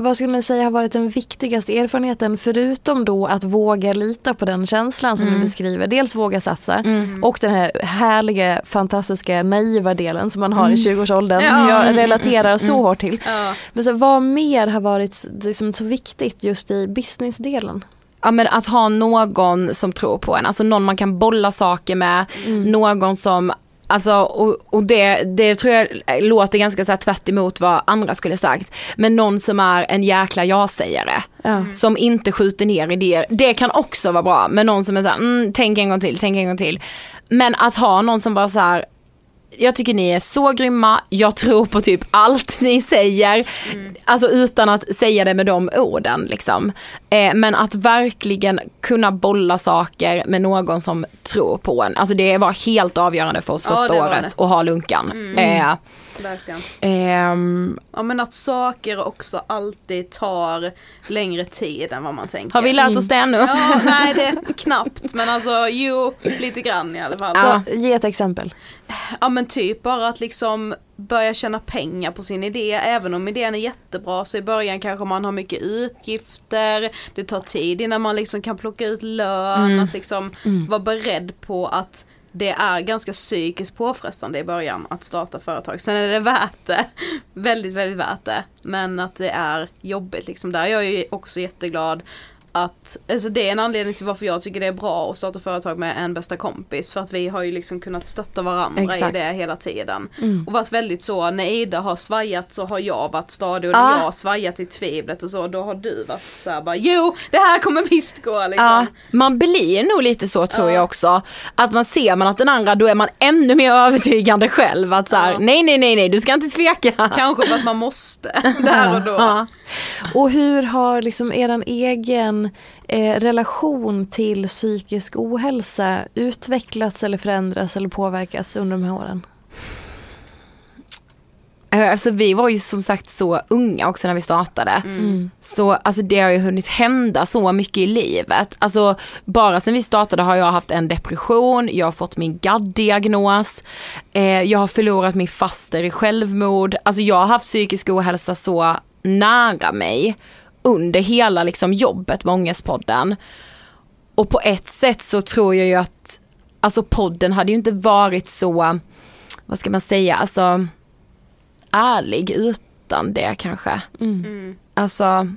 vad skulle ni säga har varit den viktigaste erfarenheten förutom då att våga lita på den känslan som Mm. ni beskriver. Dels våga satsa och den här härliga, fantastiska, naiva delen som man har i 20-årsåldern som Ja. jag relaterar så hårt till. Ja. Men så, vad mer har varit liksom, så viktigt just i businessdelen? Ja men att ha någon som tror på en, alltså någon man kan bolla saker med, någon som Alltså och, och det, det tror jag låter ganska så här tvärt emot vad andra skulle sagt. Men någon som är en jäkla ja-sägare. Ja. Som inte skjuter ner idéer. Det kan också vara bra. Men någon som är så här, mm, tänk en gång till, tänk en gång till. Men att ha någon som bara så här, jag tycker ni är så grymma, jag tror på typ allt ni säger. Alltså utan att säga det med de orden liksom. Eh, men att verkligen kunna bolla saker med någon som tror på en. Alltså det var helt avgörande för oss Ja, första året att ha lunkan. Eh, Verkligen. ehm, Ja men att saker också alltid tar längre tid än vad man tänker. har vi lärt oss det nu? Ja, nej det är knappt men alltså jo, lite grann i alla fall. Ja. Så, ge ett exempel. Ja men typ bara att liksom börja tjäna pengar på sin idé. Även om idén är jättebra så i början kanske man har mycket utgifter. Det tar tid innan man liksom kan plocka ut lön. Att liksom vara beredd på att det är ganska psykiskt påfrestande i början att starta företag. Sen är det värt det. *laughs* Väldigt, väldigt värt det. Men att det är jobbigt liksom där. Jag är ju också jätteglad att, alltså det är en anledning till varför jag tycker det är bra att starta företag med en bästa kompis. För att vi har ju liksom kunnat stötta varandra Exakt. i det hela tiden. Mm. Och varit väldigt så, när Ida har svajat så har jag varit stadig och när jag har svajat i tvivlet och så, då har du varit så här bara jo, det här kommer visst gå liksom. Ja, man blir nog lite så tror jag också. Att man ser man att den andra, då är man ännu mer övertygande själv. Att så här, nej nej nej nej, du ska inte tveka. Kanske för att man måste, *laughs* där och då. Ja. *laughs* Och hur har liksom eran egen eh, relation till psykisk ohälsa utvecklats eller förändrats eller påverkats under de här åren? Eh, Alltså vi var ju som sagt så unga också när vi startade. Mm. Så alltså det har ju hunnit hända så mycket i livet. Alltså bara sen vi startade har jag haft en depression, jag har fått min GAD-diagnos, eh, jag har förlorat min faster i självmord. Alltså jag har haft psykisk ohälsa så nära mig under hela liksom jobbet med Ångestpodden. Och på ett sätt så tror jag ju att, alltså podden hade ju inte varit så, vad ska man säga, alltså ärlig utan det kanske. Alltså,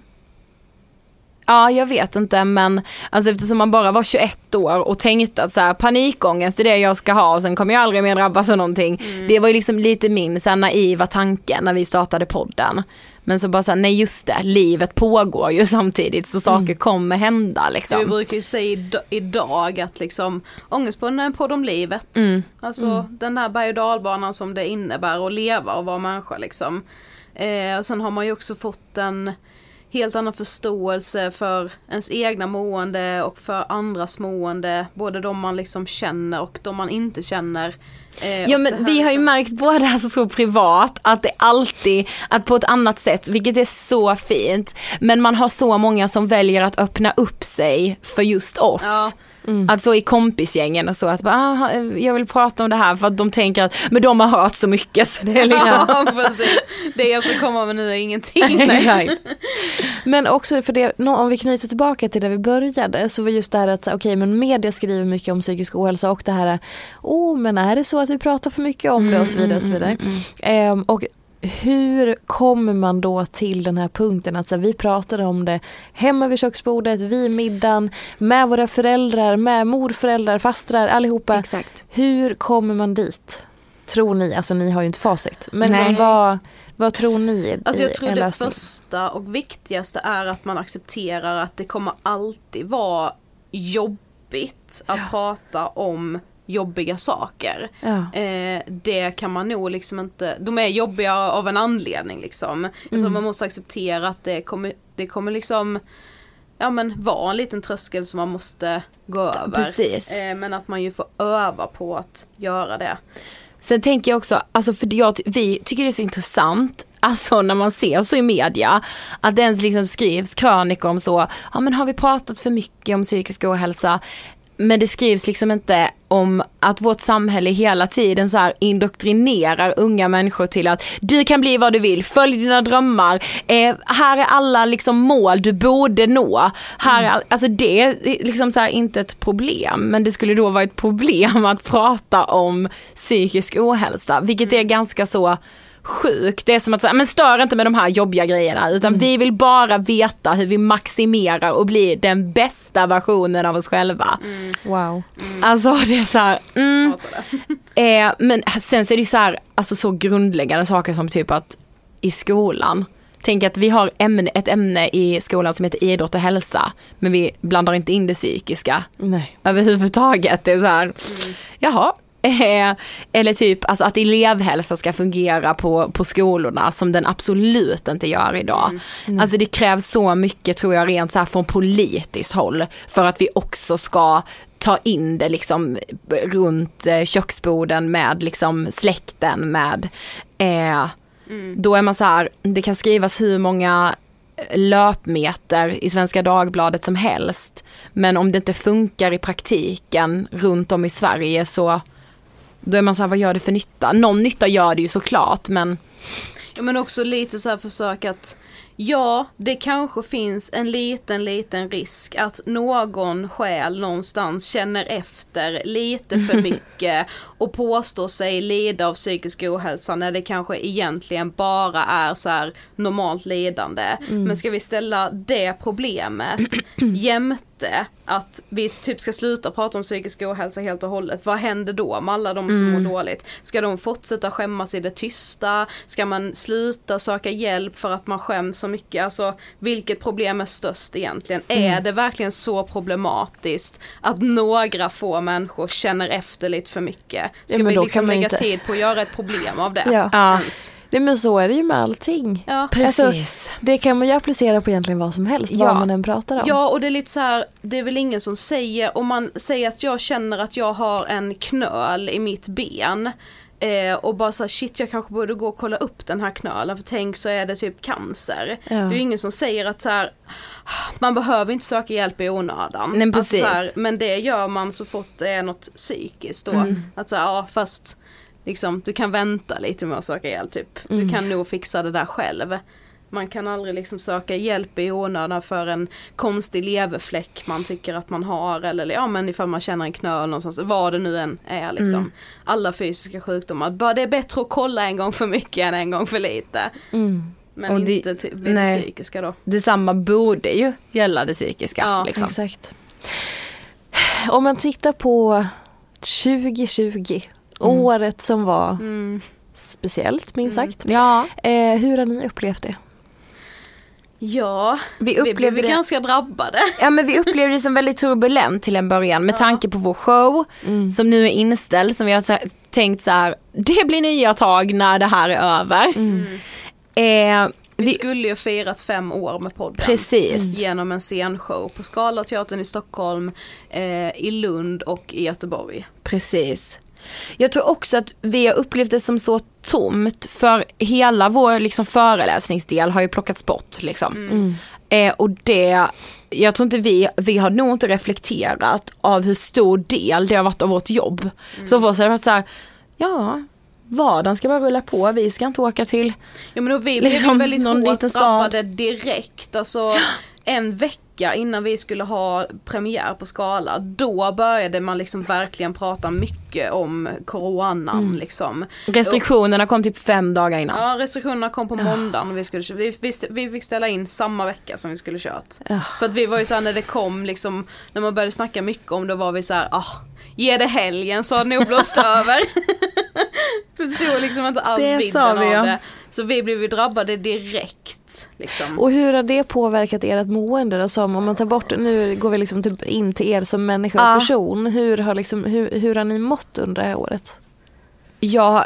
ja jag vet inte men alltså eftersom man bara var 21 år och tänkte att så här, panikångest är det jag ska ha och sen kommer jag aldrig mer drabbas av någonting. Det var ju liksom lite min så här, naiva tanke när vi startade podden. Men så bara så här, nej just det, livet pågår ju samtidigt så saker kommer hända Vi liksom. brukar ju säga id- idag att liksom ångestpodden är en podd om livet. Mm. Alltså den där berg och dalbanan som det innebär att leva och vara människa liksom. Eh, och sen har man ju också fått en helt annan förståelse för ens egna mående och för andras mående. Både de man liksom känner och de man inte känner. Eh, Ja men vi har ju liksom- märkt både alltså så privat att det alltid, att på ett annat sätt, vilket är så fint, men man har så många som väljer att öppna upp sig för just oss. Ja. Alltså i kompisgängen och så att bara, "Ah, jag vill prata om det här för att de tänker att, men de har hört så mycket så det är *laughs* liksom. Ja precis. Det jag ska komma med nu är ingenting. *laughs* *laughs* Men också för det, om vi knyter tillbaka till där vi började så var just det här att okej men media skriver mycket om psykisk ohälsa och det här, oh men är det så att vi pratar för mycket om det och så vidare och så vidare. Ehm, och hur kommer man då till den här punkten att så här, vi pratar om det hemma vid köksbordet, vid middagen, med våra föräldrar, med morföräldrar, fastrar, allihopa. Exakt. Hur kommer man dit? Tror ni, alltså ni har ju inte facit, men Nej. som, vad, vad tror ni Alltså jag tror det lösning? första och viktigaste är att man accepterar att det kommer alltid vara jobbigt att prata om jobbiga saker. Ja. Eh, det kan man nog liksom inte, de är jobbiga av en anledning liksom. Jag tror Mm. man måste acceptera att det kommer, det kommer liksom Ja men vara en liten tröskel som man måste gå över. precis. Eh, men att man ju får öva på att göra det. Sen tänker jag också, alltså för jag, vi tycker det är så intressant, alltså när man ser så i media, att det ens liksom skrivs krönikor om så, ja men har vi pratat för mycket om psykisk ohälsa? Men det skrivs liksom inte om att vårt samhälle hela tiden så här indoktrinerar unga människor till att du kan bli vad du vill, följ dina drömmar, eh, här är alla liksom mål du borde nå. Här är all, alltså det är liksom så här inte ett problem, men det skulle då vara ett problem *laughs* att prata om psykisk ohälsa, vilket är ganska så sjukt. Det är som att säga, men stör inte med de här jobbiga grejerna utan vi vill bara veta hur vi maximerar och blir den bästa versionen av oss själva. Wow. Alltså det är så här, mm, *laughs* eh, men sen så är det ju så här, alltså så grundläggande saker som typ att i skolan, tänk att vi har ämne, ett ämne i skolan som heter idrott och hälsa, men vi blandar inte in det psykiska Nej. överhuvudtaget. Det är så här, jaha. Eh, eller typ alltså att elevhälsa ska fungera på, på skolorna som den absolut inte gör idag. Alltså det krävs så mycket tror jag rent så här från politiskt håll för att vi också ska ta in det liksom runt eh, köksborden med liksom släkten med eh, då är man så här, det kan skrivas hur många löpmeter i Svenska Dagbladet som helst. Men om det inte funkar i praktiken runt om i Sverige så då är man så här, vad gör det för nytta? Någon nytta gör det ju såklart men Ja men också lite så här försök att Ja, det kanske finns en liten, liten risk att någon själ någonstans känner efter lite för *laughs* mycket och påstår sig lida av psykisk ohälsa när det kanske egentligen bara är så här normalt lidande. Mm. Men ska vi ställa det problemet *clears throat* jämte att vi typ ska sluta prata om psykisk ohälsa helt och hållet. Vad händer då med alla de som Mm. mår dåligt? Ska de fortsätta skämmas i det tysta? Ska man sluta söka hjälp för att man skäms så mycket? Alltså vilket problem är störst egentligen? Mm. Är det verkligen så problematiskt att några få människor känner efter lite för mycket? Ska Ja, vi liksom lägga inte- tid på att göra ett problem av det? Ja. Ja. Nej, men så är det ju med allting. Ja. Alltså, Precis. det kan man ju applicera på egentligen vad som helst, Ja. vad man än pratar om. Ja och det är lite så här, det är väl ingen som säger, om man säger att jag känner att jag har en knöl i mitt ben eh, och bara så här, shit jag kanske borde gå och kolla upp den här knölen för tänk så är det typ cancer. Ja. Det är ju ingen som säger att så här, man behöver inte söka hjälp i onödan. Nej, Att precis. så här, men det gör man så fort det är något psykiskt då. Mm. Att så här, ja fast liksom, du kan vänta lite med att söka hjälp typ. Du Mm. kan nog fixa det där själv. Man kan aldrig liksom söka hjälp i onödan för en konstig leverfläck man tycker att man har eller ja men ifall man känner en knöl någonstans, vad det nu än är liksom. Mm. Alla fysiska sjukdomar, bara det är bättre att kolla en gång för mycket än en gång för lite. Mm. Men Och det- inte till vid det nej. psykiska då. Detsamma borde ju gälla det psykiska. Ja, liksom. Exakt. Om man tittar på 2020, året som var Mm. speciellt minst sagt. Ja, Eh, hur har ni upplevt det? Ja, vi vi blev upplevde ju det. ganska drabbade. Ja men vi upplevde det som väldigt turbulent till en början med tanke på vår show som nu är inställd som vi har tänkt så här, det blir nya tag när det här är över. Eh, Vi, vi, skulle ju firat fem år med podden. Precis. Genom en scenshow på Scalateatern i Stockholm, eh, i Lund och i Göteborg. precis. Jag tror också att vi har upplevt det som så tomt för hela vår liksom föreläsningsdel har ju plockats bort liksom. Eh, och det, jag tror inte vi, vi har nog inte reflekterat av hur stor del det har varit av vårt jobb. Så för oss har det varit så här, ja, vardagen ska bara rulla på, vi ska inte åka till Ja men och vi Liksom blev ju väldigt hårt drabbade direkt. Alltså en vecka innan vi skulle ha premiär på Skala, då började man liksom verkligen prata mycket om coronan Mm. liksom. Restriktionerna kom typ fem dagar innan. Ja restriktionerna kom på måndagen och vi, skulle, vi, vi, vi fick ställa in samma vecka som vi skulle kört. För att vi var ju såhär när det kom liksom, när man började snacka mycket om det var vi såhär, ah, ge det helgen så har det nog blåst över. *laughs* Förstod liksom inte alls Det vidden sa av vi, ja. det. Så vi blev ju drabbade direkt. Liksom. Och hur har det påverkat ert mående då? Som om man tar bort, nu går vi liksom typ in till er som människa och Ja. person. Hur har, liksom, hur, hur har ni mått under det här året? Jag,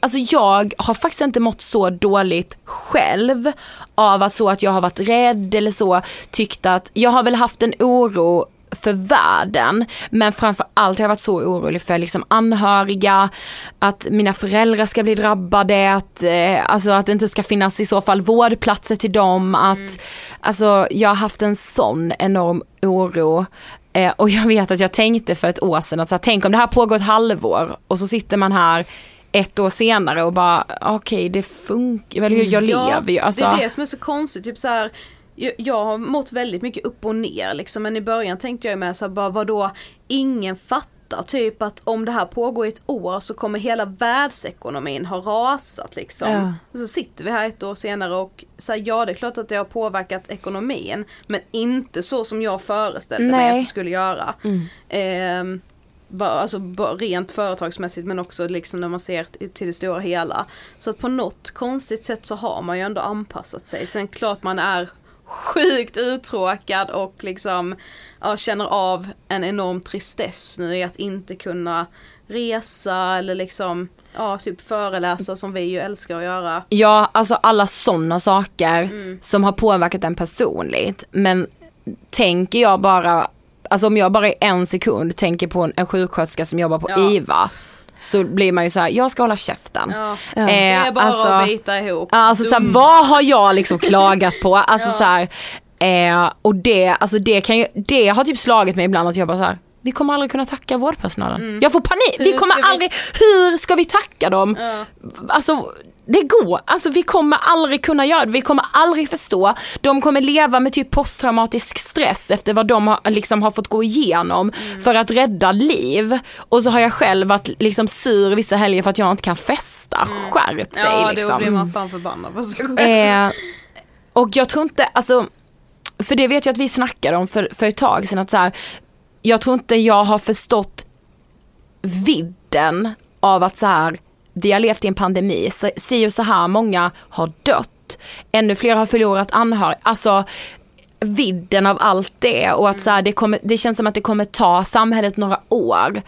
alltså jag har faktiskt inte mått så dåligt själv av att så att jag har varit rädd eller så tyckt att jag har väl haft en oro för världen. Men framför allt har jag varit så orolig för liksom anhöriga, att mina föräldrar ska bli drabbade, att, eh, alltså att det inte ska finnas i så fall vårdplatser till dem, att alltså jag har haft en sån enorm oro. Eh, och jag vet att jag tänkte för ett år sedan att så här, tänk om det här pågår ett halvår och så sitter man här ett år senare och bara okej det funkar, väl jag lever ju. Alltså, Det är det som är så konstigt, typ så här, jag, har mått väldigt mycket upp och ner liksom, men i början tänkte jag ju med så här, bara vadå, ingen fattar typ att om det här pågår i ett år så kommer hela världsekonomin ha rasat liksom. Ja. Och så sitter vi här ett år senare och så här, ja det är klart att det har påverkat ekonomin men inte så som jag föreställde mig Nej. att det skulle göra. Ehm, bara, alltså bara rent företagsmässigt men också liksom när man ser till det stora hela. Så att på något konstigt sätt så har man ju ändå anpassat sig. Sen klart man är sjukt uttråkad och liksom ja, känner av en enorm tristess nu i att inte kunna resa eller liksom ja, typ föreläsa som vi ju älskar att göra. Ja, alltså alla sådana saker som har påverkat en personligt. Men tänker jag bara, alltså om jag bara i en sekund tänker på en, en sjuksköterska som jobbar på Ja. IVA. Så blir man ju så här, jag ska hålla käften. Ja. Ja. Det är bara alltså- att bita ihop. Ja, Alltså såhär, Dum. vad har jag liksom klagat på? *laughs* Alltså så här, eh, och det, alltså det kan ju, det har typ slagit mig ibland att jag bara så här. Vi kommer aldrig kunna tacka vårdpersonalen. Jag får panik, vi Mm. Hur kommer ska vi- aldrig, hur ska vi tacka dem? Ja. Alltså det går, alltså vi kommer aldrig kunna göra det, vi kommer aldrig förstå. De kommer leva med typ posttraumatisk stress efter vad de har, liksom har fått gå igenom mm. för att rädda liv. Och så har jag själv varit liksom sur vissa helger för att jag inte kan festa. Mm. Skärp dig ja, liksom. Ja då blir man fan förbannad på sig själv. Eh, och jag tror inte, alltså, för det vet jag att vi snackade om för, för ett tag sedan att så här, jag tror inte jag har förstått vidden av att så här, vi har levt i en pandemi, så, si och så här många har dött, ännu fler har förlorat anhöriga, alltså vidden av allt det och att så här, det, kommer, det känns som att det kommer ta samhället några år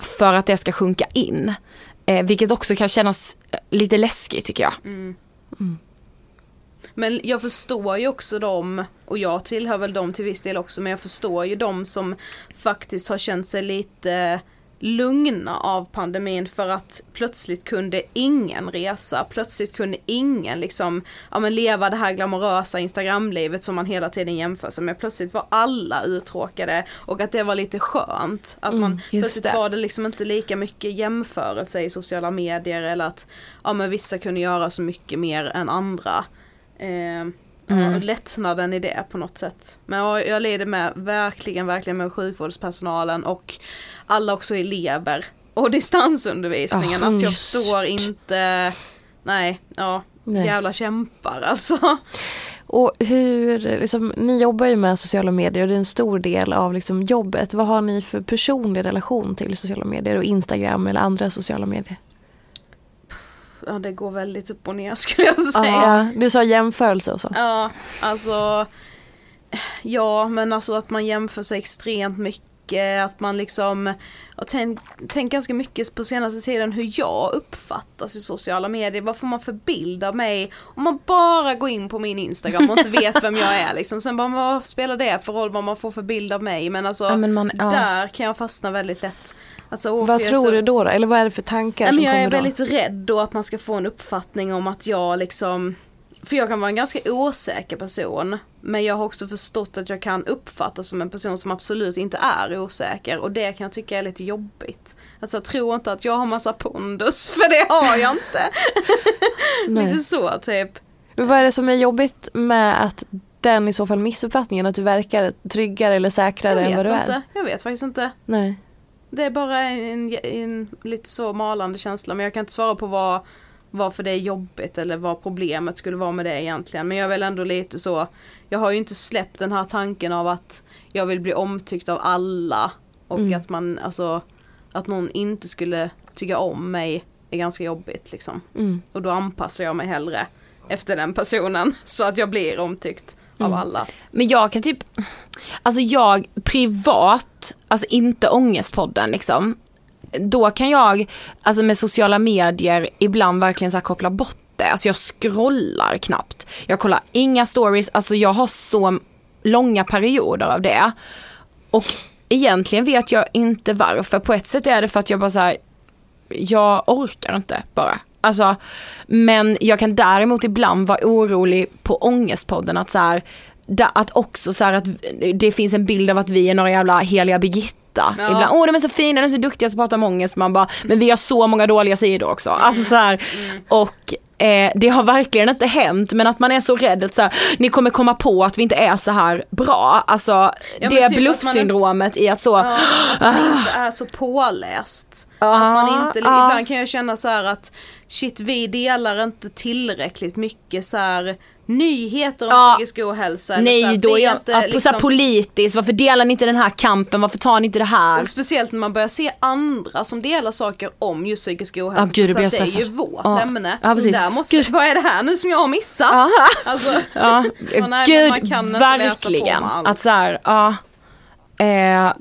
för att det ska sjunka in. Eh, vilket också kan kännas lite läskigt tycker jag. Mm. Mm. Men jag förstår ju också dem, och jag tillhör väl dem till viss del också, men jag förstår ju dem som faktiskt har känt sig lite lugna av pandemin för att plötsligt kunde ingen resa, plötsligt kunde ingen liksom, ja men leva det här glamorösa instagramlivet som man hela tiden jämför sig med. Plötsligt var alla uttråkade och att det var lite skönt. Att man, mm, plötsligt det. var det liksom inte lika mycket jämförelse i sociala medier eller att, ja men vissa kunde göra så mycket mer än andra. Eh, Mm. lättnaden i det på något sätt. Men jag, jag leder med verkligen, verkligen med sjukvårdspersonalen och alla också elever och distansundervisningen. Oh, alltså jag förstår inte, nej, ja, nej. jävla kämpar alltså. Och hur, liksom, ni jobbar ju med sociala medier och det är en stor del av liksom, jobbet. Vad har ni för personlig relation till sociala medier och Instagram eller andra sociala medier? Ja det går väldigt upp och ner *laughs* skulle jag säga. Ja, du sa jämförelse och så. Ja, alltså Ja men alltså att man jämför sig extremt mycket mycket, att man liksom har tänkt tänk ganska mycket på senaste tiden hur jag uppfattas i sociala medier. Vad får man för bild av mig? Om man bara går in på min Instagram och inte vet vem jag är liksom. Sen bara vad spelar det för roll vad man får för bild av mig? Men alltså ja, men man, ja. där kan jag fastna väldigt lätt. Alltså, vad tror så... du då, då? Eller vad är det för tankar Nej, som Jag är väldigt rädd då att man ska få en uppfattning om att jag liksom för jag kan vara en ganska osäker person. Men jag har också förstått att jag kan uppfattas som en person som absolut inte är osäker. Och det kan jag tycka är lite jobbigt. Alltså jag tror inte att jag har massa pondus, *laughs* för det har jag inte. *laughs* lite så typ. Men vad är det som är jobbigt med att den i så fall missuppfattningen att du verkar tryggare eller säkrare än vad du inte. är? Jag vet faktiskt inte. Nej. Det är bara en, en, en, lite så malande känsla men jag kan inte svara på vad varför det är jobbigt eller vad problemet skulle vara med det egentligen. Men jag är väl ändå lite så, jag har ju inte släppt den här tanken av att jag vill bli omtyckt av alla. Och mm. att man, alltså, att någon inte skulle tycka om mig är ganska jobbigt liksom. Mm. Och då anpassar jag mig hellre efter den personen *laughs* så att jag blir omtyckt mm. av alla. Men jag kan typ, alltså jag privat, alltså inte ångestpodden liksom, då kan jag, alltså med sociala medier, ibland verkligen så här koppla bort det. Alltså jag scrollar knappt. Jag kollar inga stories, alltså jag har så långa perioder av det. Och egentligen vet jag inte varför. På ett sätt är det för att jag bara så jag orkar inte bara. Alltså, men jag kan däremot ibland vara orolig på Ångestpodden att så här, att också så att det finns en bild av att vi är några jävla heliga Birgitta Ja. Ibland, åh de är så fina, de är så duktiga så pratar om ångest. Man bara, men vi har så många dåliga sidor också. Alltså så här, mm. Och eh, det har verkligen inte hänt men att man är så rädd att så här, ni kommer komma på att vi inte är så här bra. Alltså ja, det typ bluffsyndromet i att så. Ja, att man inte är så påläst. Uh, att man inte, uh. ibland kan jag känna så att shit vi delar inte tillräckligt mycket så här nyheter om ja. psykisk ohälsa. Nej, så då är jag inte, liksom... så politiskt, varför delar ni inte den här kampen, varför tar ni inte det här? Och speciellt när man börjar se andra som delar saker om just psykisk ohälsa. Ja, gud, det, det är ju vårt ja. ämne. Ja, precis. Där måste, gud. vad är det här nu som jag har missat? Ja. *laughs* Alltså, ja. *laughs* nej, gud, verkligen. Att så här, ja. Eh,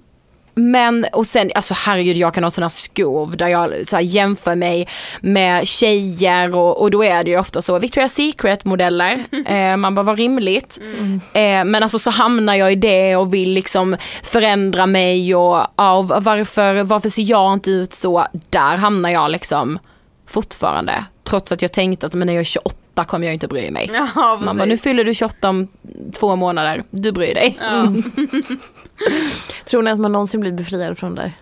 men och sen, alltså herregud jag kan ha sådana skov där jag så här, jämför mig med tjejer och, och då är det ju ofta så Victoria's Secret modeller, *laughs* eh, man bara vad rimligt. Mm. Eh, men alltså så hamnar jag i det och vill liksom förändra mig och ja, varför, varför ser jag inte ut så? Där hamnar jag liksom fortfarande. Trots att jag tänkte att men när jag är 28 kommer jag inte bry mig. *laughs* Ja, Man bara, nu fyller du 28 om två månader, du bryr dig. Ja. *laughs* Tror ni att man någonsin blir befriad från det där?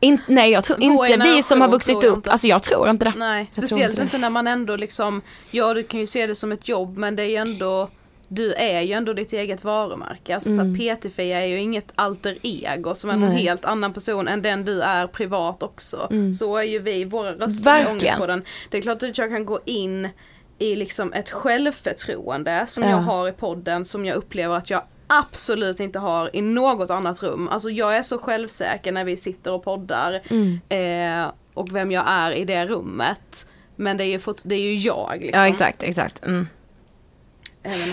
In, nej jag tror inte vi som har vuxit upp, inte. alltså jag tror inte det. Nej, Jag speciellt inte inte, det. när man ändå liksom, ja du kan ju se det som ett jobb men det är ju ändå du är ju ändå ditt eget varumärke. Alltså Mm. så PT-Fia är ju inget alter ego som är någon Nej. helt annan person än den du är privat också. Mm. Så är ju vi, våra röster Verkligen. Ångestpodden. Det är klart att jag kan gå in i liksom ett självförtroende som Ja. jag har i podden som jag upplever att jag absolut inte har i något annat rum. Alltså jag är så självsäker när vi sitter och poddar Mm. eh, och vem jag är i det rummet. Men det är ju, fort, det är ju jag liksom. Ja exakt, exakt. Mm.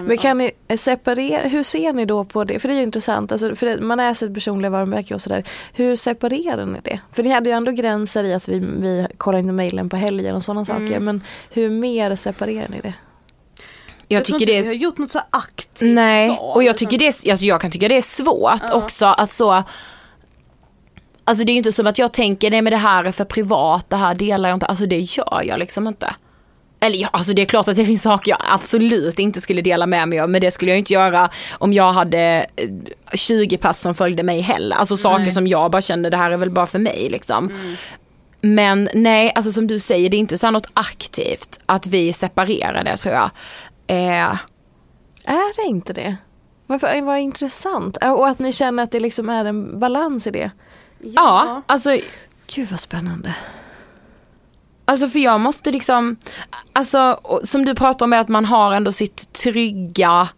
Men kan ni separera, hur ser ni då på det? För det är ju intressant, alltså, för det, man är sitt personliga varumärke och sådär. Hur separerar ni det? För ni hade ju ändå gränser i att vi, vi kollar inte mejlen på helgen och sådana Mm. saker. Men hur mer separerar ni det? Jag, Jag tror tycker inte det vi har är, gjort något så aktivt nej, val, och jag tycker det är, alltså jag kan tycka det är svårt också att så Alltså det är ju inte som att jag tänker, nej men det här är för privat, det här delar jag inte, alltså det gör jag liksom inte. Eller ja, alltså det är klart att det finns saker jag absolut inte skulle dela med mig av, men det skulle jag inte göra om jag hade eh, 20 pass som följde mig heller. Alltså saker som jag bara kände, det här är väl bara för mig liksom. Men nej, alltså som du säger, det är inte så något aktivt att vi separerar det tror jag. Eh, Är det inte det? Varför, vad intressant. Och att ni känner att det liksom är en balans i det. ja, alltså Gud vad spännande. Alltså för jag måste liksom, alltså som du pratar om är att man har ändå sitt trygga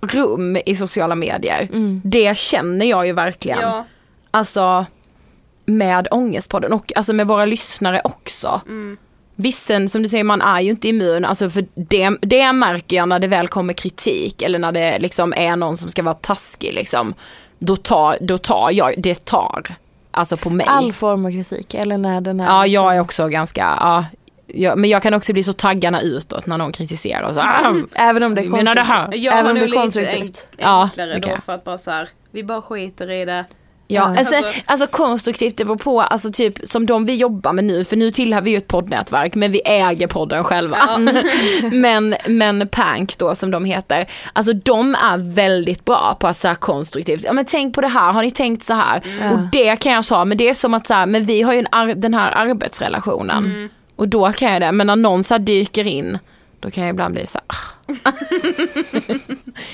rum i sociala medier. Det känner jag ju verkligen. Ja, Alltså med Ångestpodden och alltså med våra lyssnare också. Vissen som du säger, man är ju inte immun, alltså för det, det märker jag när det väl kommer kritik eller när det liksom är någon som ska vara taskig liksom. Då tar, då tar jag, det tar. Alltså på mig. All form av kritik eller när den är Ja, liksom- jag är också ganska, ja, jag, men jag kan också bli så taggarna utåt när någon kritiserar och så, ah, Även om det är Vi menar det här. konstruktivt. jag Även om det är konstruktivt. enk, Ja, enklare kan då för att bara så här, vi bara skiter i det. Ja, alltså, Alltså- alltså konstruktivt det beror på, alltså typ som de vi jobbar med nu, för nu tillhör vi ju ett poddnätverk men vi äger podden själva. *laughs* men, men Pank då som de heter, alltså de är väldigt bra på att här konstruktivt, ja men tänk på det här, har ni tänkt så här? Och det kan jag säga, men det är som att så här, men vi har ju en ar- den här arbetsrelationen. Och då kan jag det, men när någon så dyker in, då kan jag ibland bli så här, ah.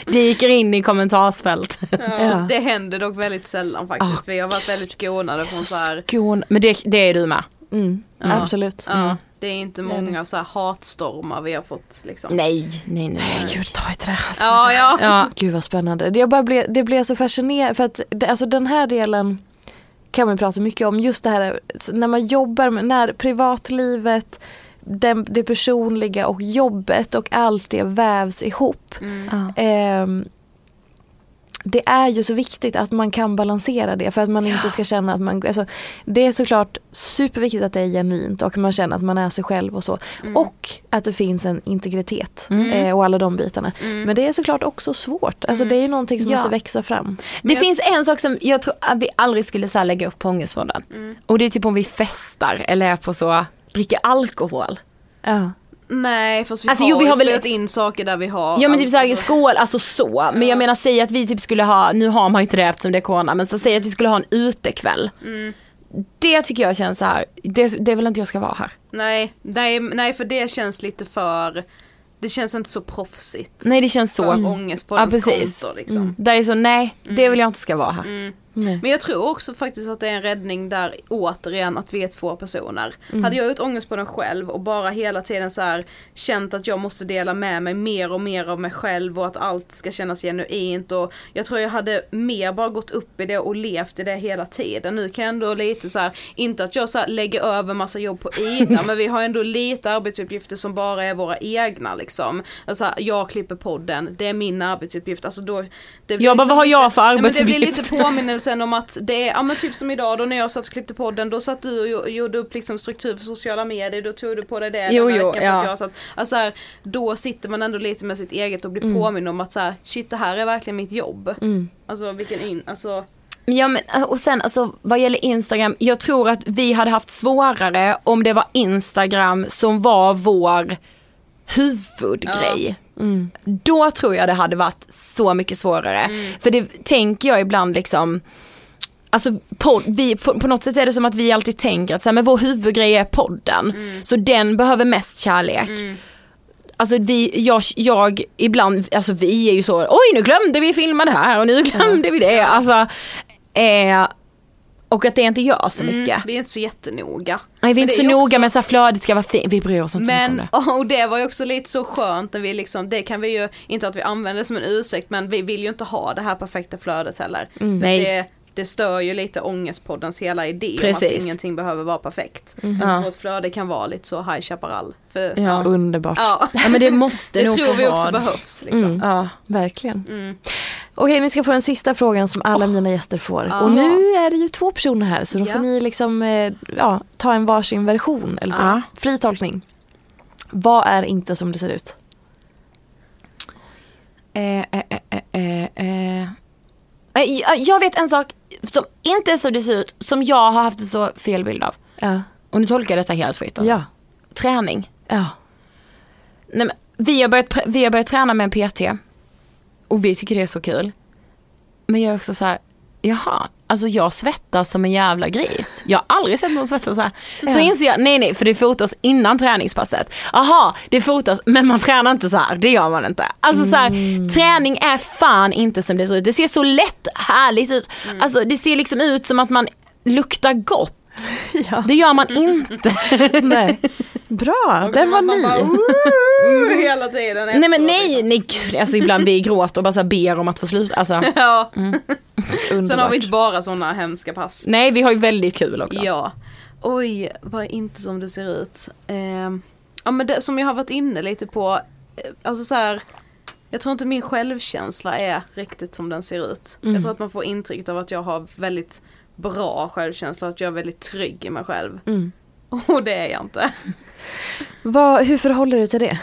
*laughs* dyker in i kommentarsfält. Ja. Det händer dock väldigt sällan faktiskt. Vi har varit väldigt skonade från så här, Skåne, men det, det är du med. Mm, Absolut. ja, det är inte många så här hatstormar vi har fått liksom. Nej, nej, nej. nej. Gud, ta i trä. Ja, ja. Ja, *laughs* Gud vad spännande. Det, jag bara blev, det blev så fascinerande för att det, alltså den här delen kan man prata mycket om. Just det här när man jobbar med, när privatlivet, det, det personliga och jobbet och allt det vävs ihop. ja. Ehm, det är ju så viktigt att man kan balansera det för att man inte ska känna att man, alltså, det är såklart superviktigt att det är genuint och man känner att man är sig själv och så. Och att det finns en integritet eh, och alla de bitarna. Men det är såklart också svårt, alltså det är ju någonting som Ja. måste växa fram. Det finns en sak som jag tror att vi aldrig skulle så lägga upp på Ångestpodden. Och det är typ om vi festar eller är på så, dricker alkohol. Ja. Nej fast vi Alltså, har, jo, vi ju har väl- spelat in saker där vi har Ja men typ såhär alltså. skål, alltså så. Men jag menar säg att vi typ skulle ha, nu har man ju inte det eftersom det är corona, men så säg att vi skulle ha en utekväll. Det tycker jag känns så här. Det, det är väl inte jag ska vara här. Nej, nej, nej för det känns lite för Det känns inte så proffsigt. Nej det känns så. För ångest på Ja, ens precis. konto liksom. Där är så, nej det vill jag inte ska vara här. Nej. Men jag tror också faktiskt att det är en räddning där återigen att vi är två personer. Hade jag gjort ångest på den själv och bara hela tiden så här känt att jag måste dela med mig mer och mer av mig själv och att allt ska kännas genuint och jag tror jag hade mer bara gått upp i det och levt i det hela tiden. Nu kan jag ändå lite så här, inte att jag så lägger över massa jobb på Ida *laughs* men vi har ändå lite arbetsuppgifter som bara är våra egna liksom. Alltså jag klipper podden, det är min arbetsuppgift. Alltså då, det blir Jag bara, liksom vad har jag för Nej, men Det blir arbetsuppgift? lite påminnelsen om att det är, ja men typ som idag då när jag satt och klippte podden, då satt du och gjo- gjorde upp liksom struktur för sociala medier, då tog du på dig det Jo, den jo, ja. jag satt, alltså här, då sitter man ändå lite med sitt eget och blir påminn om att så här, shit det här är verkligen mitt jobb. Alltså vilken in, alltså Ja men och sen alltså vad gäller Instagram, jag tror att vi hade haft svårare om det var Instagram som var vår huvudgrej. Då tror jag det hade varit så mycket svårare. För det tänker jag ibland liksom, Alltså podd, vi, på, något sätt är det som att vi alltid tänker att så här, men vår huvudgrej är podden. Så den behöver mest kärlek. Alltså vi, jag, jag ibland, alltså vi är ju så, oj nu glömde vi filma det här och nu glömde vi det. Alltså, eh, och att det inte gör så mycket. Mm, vi är inte så jättenoga. Nej vi är Men inte så ju noga med så här, flödet ska vara fint, vi bryr oss inte så mycket om Men, det. *laughs* och det var ju också lite så skönt när vi liksom, det kan vi ju, inte att vi använder det som en ursäkt men vi vill ju inte ha det här perfekta flödet heller. För Mm. Nej. det, det stör ju lite ångestpoddens hela idé om Precis. att ingenting behöver vara perfekt. Ja. Vårt flöde kan vara lite så High Chaparral. För, Ja. Underbart. ja. Ja men det måste *laughs* det nog tror vi också vara. behövs. Liksom. Mm. Ja. Verkligen. Mm. Okej, ni ska få den sista frågan som alla mina gäster får. Ja. Och nu är det ju två personer här så då Ja. får ni liksom eh, ja, ta en varsin version eller så. Ja. Fri tolkning. Vad är inte som det ser ut? Eh, eh, eh, eh, eh. Jag vet en sak som inte är så det ser ut, som jag har haft en så fel bild av. Ja. Och nu tolkar jag detta helt fritt. Ja. Träning. Ja. Nej, men, vi, har börjat, vi har börjat träna med en PT. Och vi tycker det är så kul. Men jag är också så här, jaha, alltså jag svettas som en jävla gris. Jag har aldrig sett någon svettas så här. Så Ja. inser jag, nej nej, för det fotas innan träningspasset. Aha, det fotas, men man tränar inte så här, det gör man inte. Alltså så här, träning är fan inte som det ser ut. Det ser så lätt härligt ut. Alltså det ser liksom ut som att man luktar gott. *laughs* Ja. Det gör man inte. *laughs* Nej. Bra, den var ny. bara, *laughs* hela tiden. Nej men nej, liksom. nej gud, alltså ibland vi gråter och bara så ber om att få sluta. Alltså, *laughs* Ja. *laughs* Sen har vi inte bara sådana hemska pass. nej vi har ju väldigt kul också. Ja. Oj, vad är inte som det ser ut? Ehm, ja men det som jag har varit inne lite på, eh, alltså så här. Jag tror inte min självkänsla är riktigt som den ser ut. Jag tror att man får intrycket av att jag har väldigt bra självkänsla, att jag är väldigt trygg i mig själv. Mm. *laughs* Och det är jag inte. Vad, hur förhåller du till det?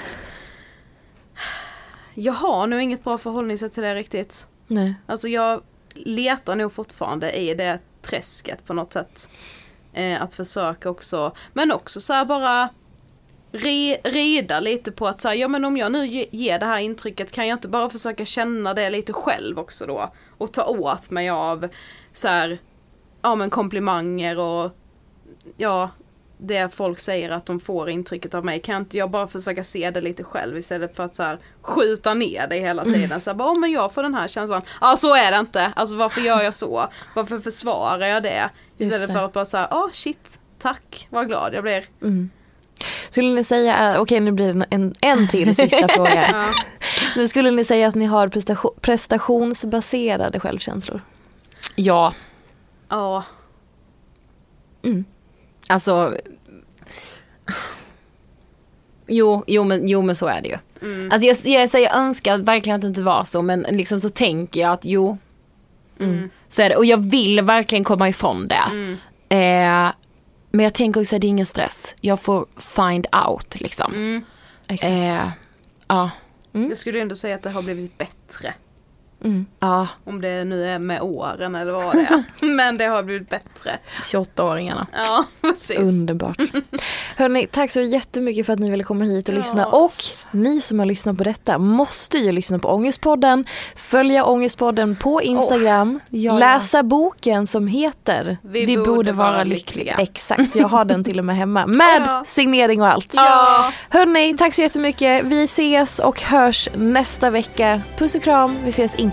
Jag har nog inget bra förhållningssätt till det riktigt. Nej. Alltså jag letar nog fortfarande i det träsket på något sätt. Eh, att försöka också, men också så bara ri, rida lite på att säga, ja men om jag nu ge, ger det här intrycket kan jag inte bara försöka känna det lite själv också då? Och ta åt mig av så här, ja men komplimanger och ja, det folk säger att de får intrycket av mig, kan inte jag bara försöka se det lite själv istället för att så här skjuta ner det hela tiden. *laughs* Så här, bara, oh, men jag får den här känslan, ja så är det inte, alltså varför gör jag så? Varför försvarar jag det? Istället det. för att bara säga, ja oh, shit, tack, vad glad jag blir. Skulle ni säga, eh, okej nu blir det en, en, till *laughs* sista fråga. Ja. *laughs* Nu skulle ni säga att ni har prestation, prestationsbaserade självkänslor? Ja, Ja, alltså. Jo, jo men, jo men så är det ju. Alltså jag, jag, säger, jag önskar verkligen att det inte var så men liksom så tänker jag att jo. Så är det. Och jag vill verkligen komma ifrån det. Eh, men jag tänker också att det är ingen stress. Jag får find out liksom. Exakt. Eh, ja. jag skulle ändå säga att det har blivit bättre. Ja, Om det nu är med åren eller vad det är. *laughs* Men det har blivit bättre. 28-åringarna. Ja, precis. Underbart. *laughs* Hörni, tack så jättemycket för att ni ville komma hit och Ja. lyssna. Och ni som har lyssnat på detta måste ju lyssna på Ångestpodden, följa Ångestpodden på Instagram, ja, ja. läsa boken som heter Vi borde vara lyckliga. Exakt, jag har den till och med hemma *laughs* med Ja. signering och allt. Ja. Hörni, tack så jättemycket. Vi ses och hörs nästa vecka. Puss och kram, vi ses inte